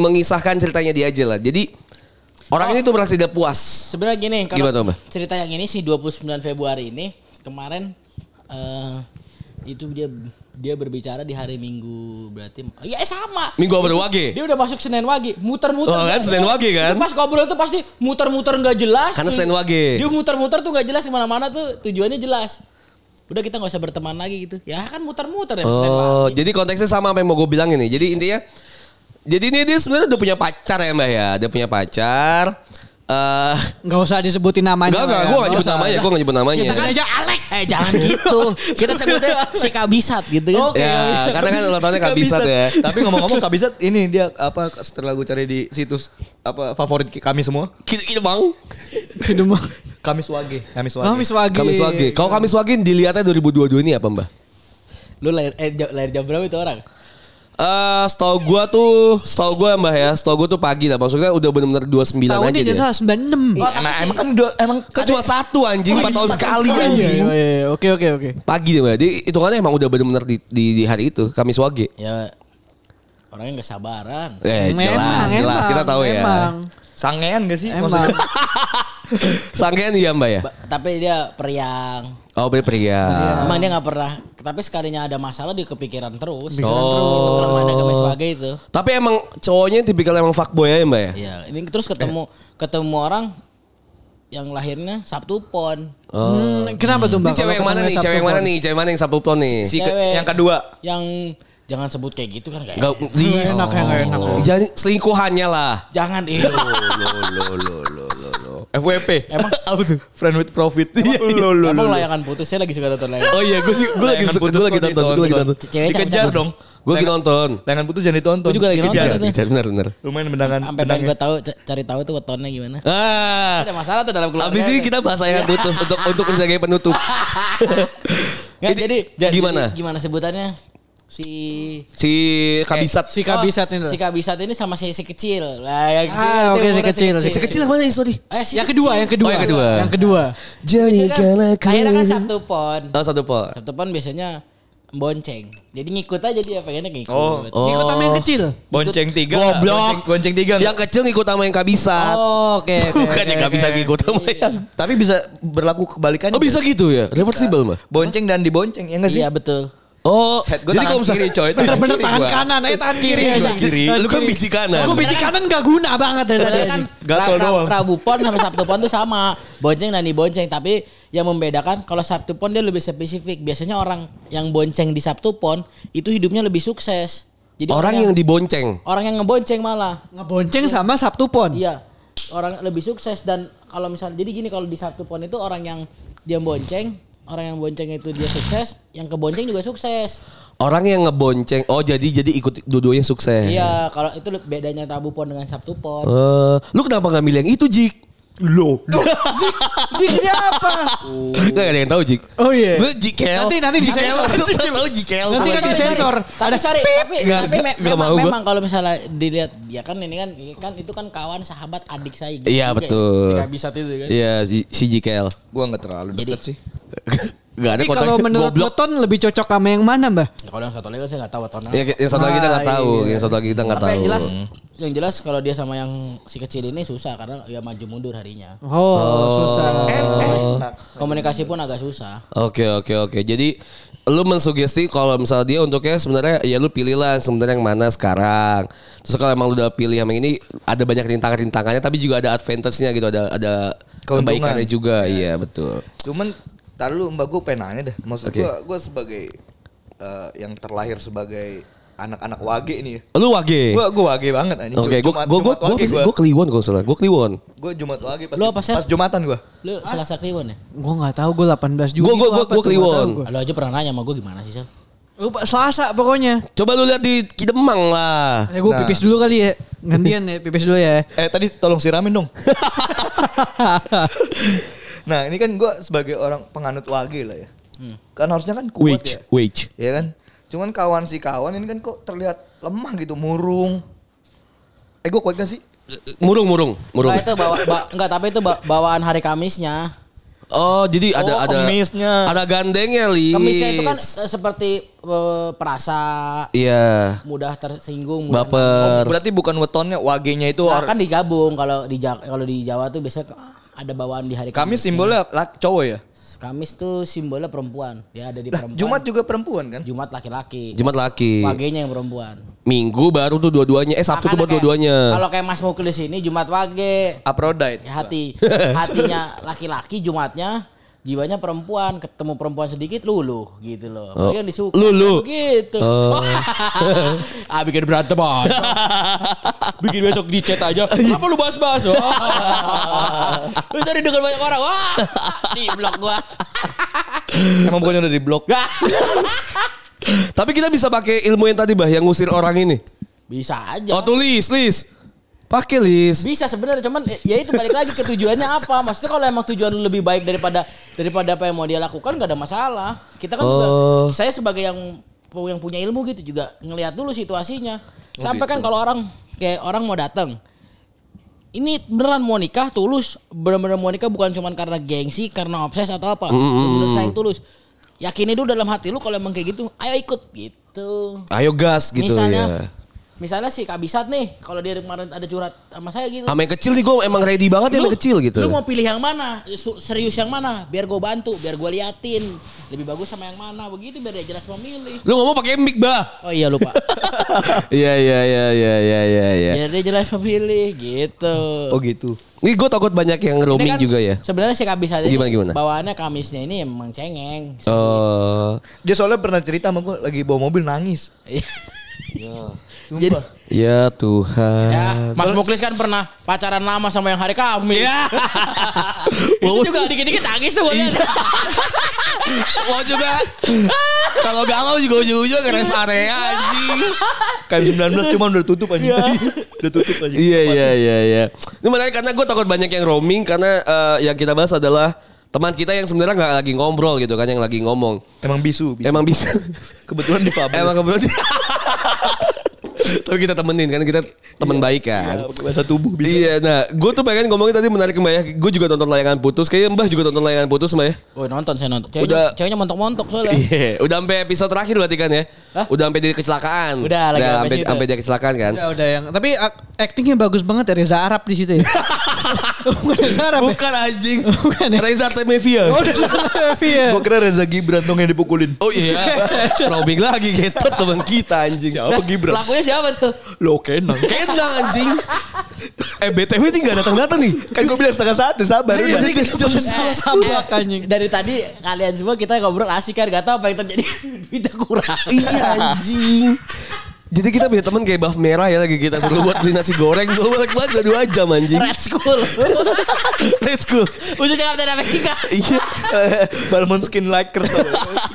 mengisahkan ceritanya dia aja lah. Jadi orang ini tuh merasa tidak puas. Sebenarnya gini, kalau Gimana, Mbak? cerita yang ini si 29 Februari ini kemarin eh itu dia dia berbicara di hari Minggu berarti ya sama. Minggu apa wage? Dia udah masuk Senin Wage, muter-muter. Oh, kan, Senin Wage, kan? Itu Pas ngobrol tuh pasti muter-muter nggak jelas. Karena Senin Wage. Dia muter-muter tuh nggak jelas ke mana-mana tuh tujuannya jelas. Udah kita nggak usah berteman lagi gitu. Ya kan muter-muter ya Senin Oh, Wage. jadi konteksnya sama apa yang mau gue bilang ini. Jadi intinya, jadi ini dia sebenarnya udah punya pacar ya mbak ya. Dia punya pacar. Eh, Enggak usah disebutin namanya. enggak enggak, Mbak, ya. gue gak nyebut namanya, gue gak nyebut namanya. Sebutkan aja Alek. Eh jangan gitu. Kita sebutnya si kabisat gitu kan. Oke. Ya, karena kan ulang kan bisa tuh ya. Tapi ngomong-ngomong Kak Bisat ini dia apa setelah gue cari di situs apa favorit kami semua. Gitu bang. Hidup Mbak. Kamis Wage. Kamis Wage. Kamis Wage. Kamis Wage. Kalau Kamis Wage dilihatnya 2022 ini apa mbak? Lu lahir eh lahir jam berapa itu orang? Eh, setahu gua tuh, setahu gua mbak ya, setahu gua tuh pagi lah. Maksudnya udah benar-benar 29 Tahun aja dia. dia salah 96. Iya, emang, emang kan udah emang Kan cuma satu anjing, 4 tahun sekali Oh, iya, anjing. iya, iya. Oke oke oke. Pagi deh mbak. Jadi hitungannya emang udah benar-benar di, di, di hari itu, Kamis Wage. Ya orangnya nggak sabaran. Eh, jelas, jelas kita tahu ya. Emang. Sangean gak sih Emang. maksudnya? Sangkean iya Mbak ya? Ba- tapi dia periang. Oh, be pria. Emang dia nggak pernah. Tapi sekalinya ada masalah dia kepikiran terus. Kepikiran oh. terus. Itu kelemahan agama sebagai itu. Tapi emang cowoknya tipikal emang fuckboy ya Mbak ya? Iya, ini terus ketemu ketemu orang yang lahirnya Sabtu Pon. Oh. Hmm, kenapa tuh Ini Mbak? cewek yang mana nih? ketemu Cewek yang Sabtu mana nih? Cewek mana yang Sabtu Pon nih? Si ke- Cewek. yang kedua. Yang jangan sebut kayak gitu kan kayak. Enggak, please. Enak ya, nggak enak. Jangan selingkuhannya lah. Jangan lo lo lo lo lo. FWP. Emang apa tuh? Friend with profit. Iya, lo lo Emang lo. layangan putus saya lagi suka nonton layangan. Oh iya, gue gue lagi Layangan gue lagi nonton, gue lagi nonton. Dikejar cakep-cakep. dong. Gue lagi nonton. Layangan putus jangan ditonton. Gua juga lagi nonton itu. Dikejar, bener bener. Lumayan bendangan. Sampai pengen gue tahu cari tahu tuh wetonnya gimana. Ah, Ada masalah tuh dalam keluarga. Abis ini kita bahas yang putus untuk untuk sebagai penutup. Nggak, jadi jadi- gimana? Gimana sebutannya? Si Si kabisat. Si kabisat ini. Oh, Si kabisat ini sama si, si kecil. Lah yang kecil. Ah, oke, si umurnya kecil, si Si kecil yang mana nih sorry? Eh, si Yang kedua, yang kedua. Oh, yang kedua. Yang kedua. Jadi kan, Lahirnya kan Sabtu Pon. Oh satu pol. Sabtu Pon biasanya bonceng. Jadi ngikut aja dia pengennya ngikut. Oh. Oh. Ikut sama yang kecil. Bonceng tiga. Goblok. Bonceng, bonceng tiga. Yang kecil ngikut sama yang kabisat. Oh, oke. oke, Bukan oke, yang oke. bisa ngikut sama yang. Tapi bisa berlaku kebalikannya. Oh bisa gitu ya? Reversible mah. Bonceng dan dibonceng ya nggak sih? Iya betul. Oh, Set gue jadi kalau misalnya kiri coy. Bener-bener kiri tangan gua. kanan, eh tangan kiri. Kiri, Tangan kiri. Lu kan biji kanan. Aku biji kanan gak guna banget dari tadi. Sebenarnya kan Gatel doang. Rabu Pon sama Sabtu Pon tuh sama. Bonceng dan dibonceng. Tapi yang membedakan kalau Sabtu Pon dia lebih spesifik. Biasanya orang yang bonceng di Sabtu Pon itu hidupnya lebih sukses. Jadi Orang yang dibonceng. orang yang ngebonceng malah. Ngebonceng sama Sabtu Pon. Iya. Orang lebih sukses dan kalau misalnya jadi gini kalau di Sabtu Pon itu orang yang dia bonceng, orang yang bonceng itu dia sukses, yang kebonceng juga sukses. Orang yang ngebonceng. Oh jadi jadi ikut dua-duanya sukses. Iya, kalau itu bedanya Rabu Pon dengan Sabtu Pon. Eh, lu kenapa nggak milih yang itu Jik? Lo. Jik siapa? Gak ada yang tahu Jik. Oh iya. Gue Jikel. Nanti- nanti Jikel. disensor. Lu tahu Jikel. Nanti kan disensor. Tapi sorry, tapi, Nggak, tapi me- nggak memang, memang kalau misalnya dilihat ya kan ini kan kan itu kan kawan sahabat adik saya gitu Iya ya. betul. Si kabisat itu kan. Iya si, si Jikel. Gua nggak terlalu Jadi- deket sih. Gak ada Tapi kalau menurut goblok. Beton lebih cocok sama yang mana, Mbah? Ya, kalau yang satu lagi kan saya nggak tahu wetonnya. Ya, yang satu lagi kita nggak Ah, tahu, iya. yang satu lagi kita nggak Tapi tahu. yang jelas yang jelas kalau dia sama yang si kecil ini susah karena ya maju mundur harinya. Oh, susah. Komunikasi pun agak susah. Oke oke oke. Jadi lu mensugesti kalau misalnya dia untuknya sebenarnya ya lu pilihlah sebenarnya yang mana sekarang. Terus kalau emang lu udah pilih yang ini ada banyak rintangan-rintangannya tapi juga ada advantage-nya gitu, ada ada Keuntungan. kebaikannya juga. Iya betul. Cuman tar lu Mbak gue pengen nanya deh. Maksud Oke. gua gua sebagai eh, yang terlahir sebagai anak-anak wage nih ya. Lu wage. Gua gua wage banget anjing. Oke, gua Jumat- gua gua gua, gua. gua kliwon kalau salah. Gua kliwon. Gua Jumat wage pas, Lu apa, pas Jumatan gua. Lu Selasa Kliwon ya? Gue gak tahu gue 18 Juli. Gua- gua- gua- gua Kliwon. nggak gua. Lu aja pernah nanya sama gue gimana sih, Sel? Lupa Selasa pokoknya. Coba lu lihat di Kidemang lah. Ya gue Nah. pipis dulu kali ya. Gantian ya pipis dulu ya. Eh tadi tolong siramin dong. nah ini kan gua sebagai orang penganut wage lah ya. Kan harusnya kan kuat Wage, ya. wage. Ya kan. Cuman kawan si kawan ini kan kok terlihat lemah gitu, murung. Eh gue kuat gak sih? Murung, murung, murung. Nah, itu bawa, ba- enggak tapi itu ba- bawaan hari Kamisnya. Oh, jadi ada Oh, ada kemisnya. ada gandengnya, Lis. Kamisnya itu kan eh, seperti eh, perasa Iya. mudah tersinggung, mudah Baper. Berarti bukan wetonnya, wagenya itu Nah, or- kan digabung kalau di kalau di Jawa tuh biasanya ada bawaan di hari kami Kamis. simbolnya laki, cowok ya. Kamis tuh simbolnya perempuan. Ya ada di Lah, perempuan. Jumat juga perempuan kan? Jumat laki-laki. Jumat laki. Wagenya yang perempuan. Minggu baru tuh dua-duanya. Eh Sabtu tuh Makanya baru kayak- dua-duanya. Kalau kayak Mas Muklis ini Jumat wage. Aphrodite. Ya, hati hatinya laki-laki Jumatnya jiwanya perempuan ketemu perempuan sedikit luluh gitu loh Oh. Yang disuka Luluh. gitu Oh. ah bikin berantem aja bikin besok di chat aja apa lu bahas-bahas wah lu tadi dengan banyak orang wah di blok gua Emang bukannya udah di blok? Tapi kita bisa pakai ilmu yang tadi bah yang ngusir orang ini. bisa aja Oh tulis, Lis. Pakai Lis. bisa sebenarnya cuman eh, ya itu balik lagi ke tujuannya apa. Maksudnya kalau emang tujuan lu lebih baik daripada daripada apa yang mau dia lakukan gak ada masalah. Kita kan juga Oh. saya sebagai yang yang punya ilmu gitu juga ngelihat dulu situasinya. Sampai kan kalau orang kayak orang mau datang ini beneran mau nikah tulus. Bener-bener mau nikah bukan cuman karena gengsi karena obses atau apa. Bener-bener sayang tulus. Yakini dulu dalam hati lu kalau emang kayak gitu ayo ikut gitu. Ayo gas gitu Misalnya, ya. Misalnya si Kabisat nih, kalau dia kemarin ada curhat sama saya gitu. Sama yang kecil nih gue emang ready banget ya sama yang kecil gitu. Lu mau pilih yang mana? Serius yang mana? Biar gue bantu, biar gue liatin. Lebih bagus sama yang mana? Begitu biar dia jelas memilih. Lu ngomong pakai mic, Bah. Oh iya lupa. Iya iya iya iya iya iya iya. biar dia jelas memilih gitu. Oh gitu. Ini gue takut banyak yang roaming kan juga ya. Sebenarnya si Kabisat ini Gimana, gimana? bawaannya Kamisnya ini emang cengeng. Oh. Dia soalnya pernah cerita sama gue lagi bawa mobil nangis. Jadi Ya Tuhan. ya, Mas Muklis kan pernah pacaran lama sama yang hari Kamis. Itu juga dikit-dikit nangis tuh gue. Lo juga kalau galau juga ujung-ujung ke rest area anjing. Kayak 19 cuma udah tutup aja. udah tutup aja. Iya iya iya iya. Ini menarik karena gue takut banyak yang roaming karena eh, yang kita bahas adalah teman kita yang sebenarnya nggak lagi ngobrol gitu kan yang lagi ngomong. Emang bisu. bisu. Emang bisa. Kebetulan di Fabel. Emang kebetulan. Tapi kita temenin kan kita teman baik kan. Ya, pakai bahasa tubuh bisa. Iya, nah gue tuh pengen ngomongin tadi menarik Mbak ya. Gue juga nonton layangan putus. Kayaknya Mbah juga nonton layangan putus Mbak ya. Woi nonton saya nonton. Ceweknya, Udah- ceweknya montok-montok soalnya. Iya, udah sampai episode terakhir berarti kan ya? Hah? Udah sampai di kecelakaan. Udah, lagi sampai sampai dia kecelakaan kan. Udah, udah yang tapi ak- actingnya bagus banget ya Reza Arab di situ ya. Bukan Reza Arab. ya? Bukan anjing. Bukan ya? Reza Artemevia. Oh, Reza ya. Gue kira Reza Gibran dong yang dipukulin. Oh iya. Roaming lagi gitu teman kita anjing. Siapa Gibran? Pelakunya siapa tuh? Lo kenang. Kenang anjing. Eh BTW ini gak datang-datang nih. Kan gue bilang setengah satu sabar kita salah sabak anjing. Dari tadi kalian semua kita ngobrol asik kan, gak tahu apa yang terjadi. Duitnya kurang. Iya anjing. Jadi kita punya teman kayak buff merah ya lagi kita suruh buat beli nasi goreng dua balik balik udah dua jam anjing. Red School. Let's go. Khususnya Kapten Amerika. Iya. Balmon skin liker tuh.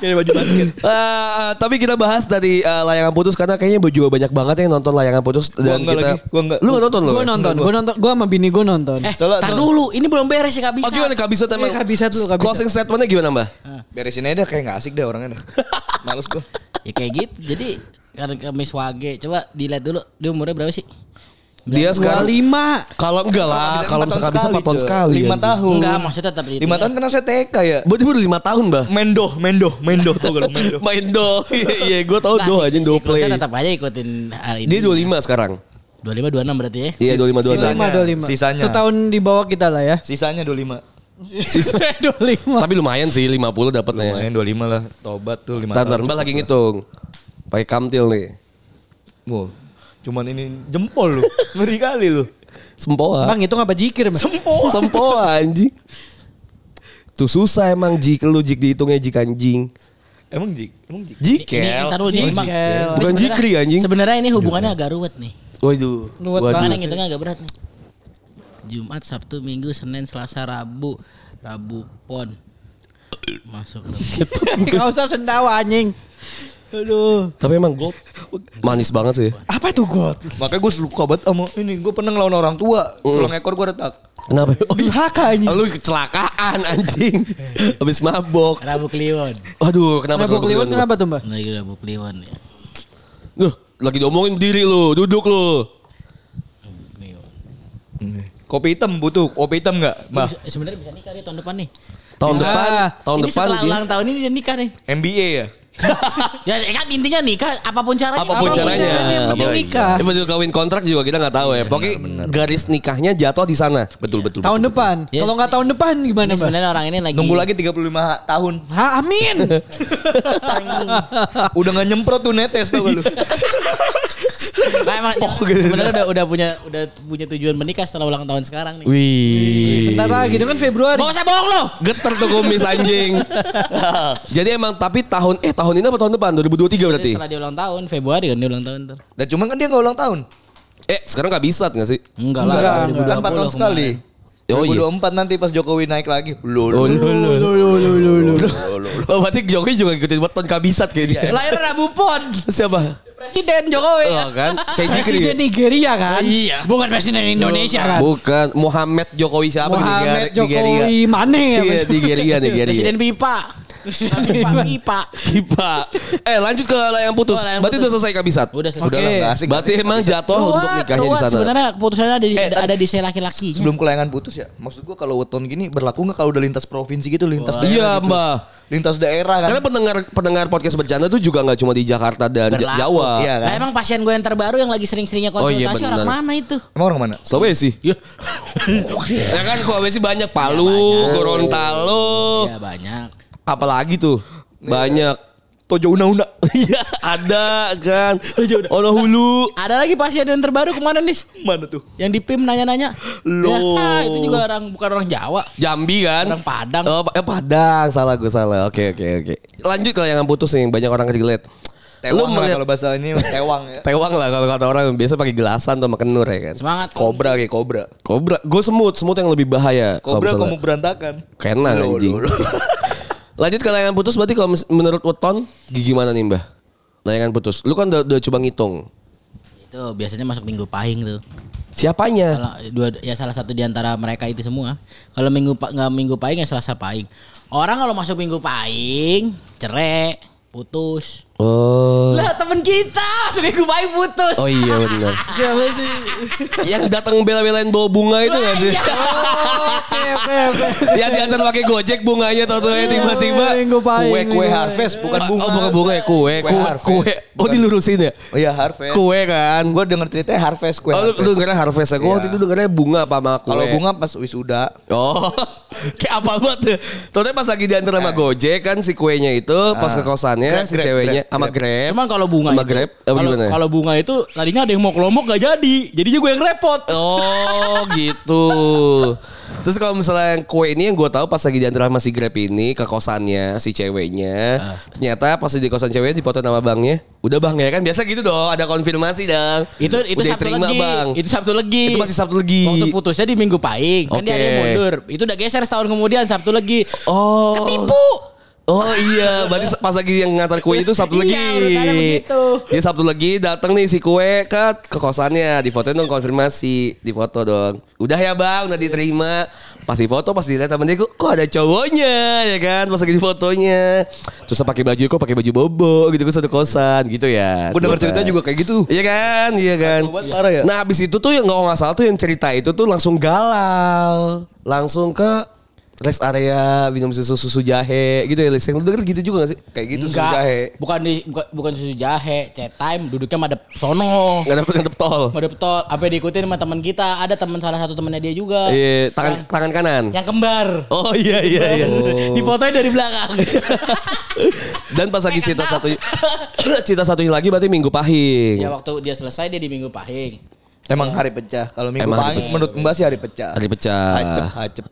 Kayak baju basket. Eh, tapi kita bahas dari eh, layangan putus karena kayaknya juga banyak banget yang nonton layangan putus dan enggak kita. lagi, gua enggak. Lu gak nonton lu? Gue nonton, gue nonton, gue sama bini gue nonton. Eh, tar dulu. Ini belum beres ya, Kak bisa. Oh gimana Kak bisa emang? Iya, Kak Bisa dulu, Kak Bisa. Closing statementnya gimana Mbak? Beresin aja dah, kayak gak asik deh orangnya dah. Males gue. Ya kayak gitu. Jadi karena Kamis Wage, coba dilihat dulu dia umurnya berapa sih? Dia sekarang lima. kalau enggak lah, kalau misalkan bisa 4 tahun sekali. Lima tahun. Enggak, maksudnya tetap Lima tahun kena saya TK ya. Berarti baru 5 tahun, Mbak. Mendo, Mendo, Mendo gak lo Mendo. Main do. Iya, iya, gue tau Nah, do aja do play. tetap aja ikutin hari ini. Dia 25 sekarang. 25 26 berarti ya. Iya, 25 Sisanya. 25. Lima, dua lima. Sisanya. Setahun di bawah kita lah ya. Sisanya 25. Sisa. Dua lima. Tapi lumayan sih 50 dapatnya. Lumayan 25 lah. Tobat tuh 5 Ntar, ntar, Mbak lagi ngitung. Pakai kamtil nih. Wow. Cuman ini jempol lu. Ngeri kali lu. Sempoa. Bang itu apa jikir Bang? Sempoa. Sempoa anjing. Tuh susah emang jik lu jik dihitungnya jik anjing. Emang jik? Emang jik? Ini, Jikel. Jikel. Bang. Ini Bukan sebenarnya- jikri, anjing. Sebenarnya ini hubungannya agak ruwet nih. Waduh. Waduh. banget. Mana yang hitungnya agak berat nih. Jumat, Sabtu, Minggu, Senin, Selasa, Rabu. Rabu pon. Masuk. Gak usah sendawa anjing. Aduh. Tapi emang gold manis banget sih. Apa tuh God? Makanya gue suka banget sama ini. Gue pernah ngelawan orang tua. Tulang ekor gue retak. Kenapa? Oh iya. Durhaka anjing. Lu kecelakaan anjing. Habis mabok. Rabu Kliwon. Waduh, kenapa Kenapa tuh Kliwon kenapa tuh Mbak? Lagi Rabu Kliwon ya. Duh, lagi diomongin berdiri lu, duduk lu. Kopi hitam butuh. Kopi hitam gak? Mbak. Sebenarnya bisa nikah dia tahun depan nih. Tahun Bisa. depan, tahun ini depan setelah ulang tahun ini dia nikah nih. MBA ya? ya kan intinya nikah apa pun caranya. Apa pun Apa pun caranya. caranya, Apa- penting nikah. Eh, betul kawin kontrak juga kita nggak tahu ya. Pokoknya garis nikahnya jatuh di sana. Betul betul. Tahun depan. Yes. Kalau nggak tahun depan gimana Ini sebenarnya orang ini lagi Nunggu lagi 35 tahun. Ha, amin. Udah gak nyemprot tuh netes tau gak lu? Nah, emang sebenarnya udah udah punya udah punya tujuan menikah setelah ulang tahun sekarang nih. Wih. Bentar lagi itu kan Februari. Gak usah bohong lo. Geter tuh kumis anjing. Jadi emang tapi tahun eh tahun ini apa tahun depan 2023 berarti. Setelah dia ulang tahun Februari kan dia ulang tahun ntar. Dan cuman kan dia gak ulang tahun. Eh sekarang gak bisa nggak sih? Enggak Enggak, lah. enggak. Kan 4 tahun sekali. Oh, iya. 2024 nanti pas Jokowi naik lagi. Loh, Oh, loh. lu, lu, lu, lu, lu, lu. Oh, berarti Jokowi juga ngikutin weton kabisat kayak dia. Lahir Rabu Pon. Siapa? Presiden Jokowi. Oh kan, kayak. Presiden Nigeria kan? Iya. Bukan presiden Indonesia kan? Bukan Muhammad Jokowi siapa di Muhammad Nigeria? Jokowi Mane ya? Iya, Nigeria, Nigeria. Presiden pipa. Pipa, pipa. Pipa. Eh lanjut ke layang putus. Oh, layang Berarti putus. udah selesai kabisat. Udah selesai. Udah Oke. nggak asik. Berarti emang jatuh untuk Ruwet, nikahnya di sana. Sebenarnya keputusannya ada di, Eh, ada, di saya laki-laki. Sebelum kelayangan putus ya, maksud gua kalau weton gini berlaku nggak kalau udah lintas provinsi gitu, lintas daerah Iya, gitu. Mbak. Lintas daerah kan. Karena pendengar pendengar podcast bercanda tuh juga nggak cuma di Jakarta dan Berlaku. Jawa. Iya kan? Nah, emang pasien gue yang terbaru yang lagi sering-seringnya Oh, iya, konsultasi orang benar. mana itu? Emang orang mana? Sulawesi. Ya, ya kan Sulawesi banyak Palu, Gorontalo. ya banyak. Apalagi tuh? Banyak. Tojo una-una. Iya, ada kan. Ono hulu. Ada lagi pasien yang terbaru ke mana nih? Mana tuh? Yang di PIM nanya-nanya. Loh. Ya, itu juga orang bukan orang Jawa. Jambi kan? Orang Padang. Oh, eh, Padang. Salah gue salah. Oke, oke, oke. Lanjut kalau yang putus nih, banyak orang. Lu Tewang lah melihat kalau bahasa ini tewang ya. tewang lah kalau kata orang biasa pakai gelasan atau makan nur ya kan. Semangat. Kobra kayak kobra. Kobra, gue semut, semut yang lebih bahaya. Kobra kamu berantakan. Loh, anjing. Lanjut ke layangan putus berarti kalau menurut Weton gimana nih Mbah? Layangan putus. Lu kan udah, udah coba ngitung. Itu biasanya masuk minggu pahing tuh. Siapanya? Kalau dua ya salah satu di antara mereka itu semua. Kalau minggu nggak minggu pahing ya selasa pahing. Orang kalau masuk minggu pahing cerai, putus. Oh. Lah temen kita masuk minggu pahing putus. Oh iya benar. Siapa itu? yang datang bela-belain bawa bunga itu gak sih? Iya. Oke oke oke. yang diantar pakai gojek bunganya tau tuh tiba-tiba. Minggu pahing. Kue kue harvest bukan Oh, bunga. Oh bukan bunga ya kue, Kue kue. Oh dilurusin ya? Oh iya harvest. Kue kan. Gue denger ceritanya harvest kue. Oh lu, dengernya harvest ya? Gue waktu Iya. itu dengernya bunga apa sama kue. Kalau bunga pas wisuda. Oh, kayak apa banget tuh. Totalnya pas lagi diantar sama Gojek kan si kuenya itu pas ke kosannya si Grab, ceweknya Grab, sama Grab. Grab. Cuman kalau bunga sama Grab gimana? kalau bunga itu tadinya ada yang mau ke Lombok gak jadi. Jadinya gue yang repot. Oh gitu. Terus kalau misalnya yang kue ini yang gue tahu pas lagi diantar sama si Grab ini ke kosannya si ceweknya, Ah. ternyata pas di kosan ceweknya dipoto nama banknya, udah bang ya kan biasa gitu dong, ada konfirmasi dong. Itu itu Udah Sabtu legi. bang. Itu Sabtu legi. Itu masih Sabtu legi. Waktu putusnya di Minggu Pahing. Kan dia ada yang mundur. Itu udah geser setahun kemudian Sabtu legi. Oh. Ketipu. Oh iya, berarti pas lagi yang ngantar kue itu Sabtu lagi. Iya, urutannya begitu. Dia Sabtu lagi datang nih si kue ke ke kosannya, di fotoin dong konfirmasi, di foto dong. Udah ya bang, udah diterima. Pas di foto, pas dilihat temen dia, kok, kok ada cowoknya ya kan? Pas lagi di fotonya, terus pakai baju kok pakai baju bobo gitu kan satu kosan gitu ya. Gue Gua cerita kan. juga kayak gitu. Iya kan, iya kan. Ya? Nah abis itu tuh yang nggak salah tuh yang cerita itu tuh langsung galau, langsung ke rest area minum susu susu jahe gitu ya. Lis. Yang lu denger gitu juga gak sih? Kayak gitu susu Enggak. jahe. Bukan di bukan, bukan susu jahe, chat time duduknya madep sono. Gak dapet ngadep tol. Madep tol. Apa diikutin sama teman kita? Ada teman salah satu temannya dia juga. Iya, tangan tangan kanan. Yang kembar. Oh iya iya iya. Di fotonya dari belakang. Dan pas lagi cerita satu cerita satu lagi berarti minggu pahing. ya waktu dia selesai dia di Minggu Pahing. Emang hari pecah. Kalau minggu Emang pahing menurut Mbak sih hari pecah. Hari pecah. Hacep, hacep.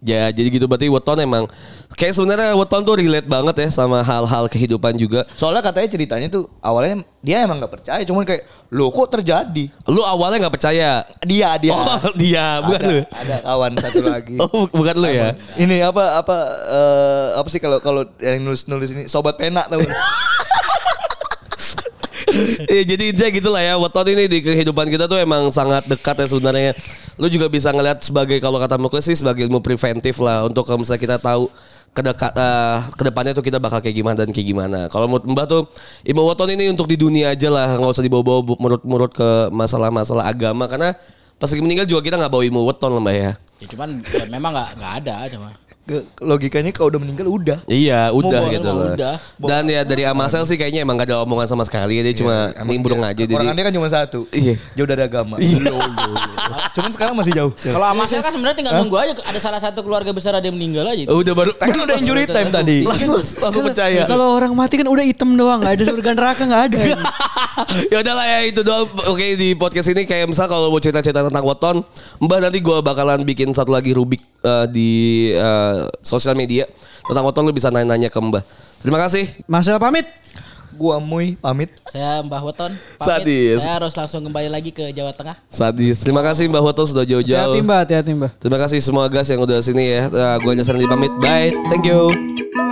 Ya jadi gitu berarti weton emang kayak sebenarnya weton tuh relate banget ya sama hal-hal kehidupan juga. Soalnya katanya ceritanya tuh awalnya dia emang nggak percaya, cuman kayak lo kok terjadi? Lu awalnya nggak percaya. Dia dia. Oh dia bukan ada, lu. ada kawan satu lagi. Oh bu- bukan lu ya. Ini apa apa eh, apa sih kalau kalau yang nulis nulis ini sobat pena tahu? Iya jadi intinya gitu lah ya Weton ini di kehidupan kita tuh emang sangat dekat ya sebenarnya Lu juga bisa ngeliat sebagai kalau kata Muklis sih sebagai ilmu preventif lah Untuk kalau misalnya kita tahu kedekat eh, ke depannya tuh kita bakal kayak gimana dan kayak gimana. Kalau menurut Mbah tuh ilmu weton ini untuk di dunia aja lah, nggak usah dibawa-bawa menurut-menurut ke masalah-masalah agama karena pas lagi meninggal juga kita nggak bawa ilmu weton lah Mbah ya. Ya cuman ya memang nggak nggak ada cuma. Logikanya kalau udah meninggal udah. Iya udah bawa- gitu mau loh. udah. Dan ya dari Amasel sih kayaknya emang gak ada omongan sama sekali dia cuma Emang nimbrung dia- aja jadi. Kekurangannya kan cuma satu. Iya. Jauh dari agama. Cuman sekarang masih jauh. Kalau Amasel kan sebenarnya tinggal nunggu aja ada salah satu keluarga besar ada yang meninggal aja. Oh, udah baru Kan udah injury time tadi. langsung, langsung, langsung percaya. Kalau orang mati kan udah hitam doang, nggak ada surga neraka nggak ada. ya udahlah ya itu doang. Oke di podcast ini kayak misal kalau mau cerita-cerita tentang weton, Mbak nanti gue bakalan bikin satu lagi rubik eh, di eh, sosial media tentang weton lu bisa nanya-nanya ke Mbak. Terima kasih. Marcel pamit. Gua Mui pamit. Saya Mbah Weton pamit. Sadis. Saya harus langsung kembali lagi ke Jawa Tengah. Sadis. Terima kasih Mbak Weton sudah Hati-hati jauh-jauh. mbak, hati-hati mbak. Terima kasih semua guys yang udah sini ya. Uh, gue Nyasar di pamit. Bye. Thank you.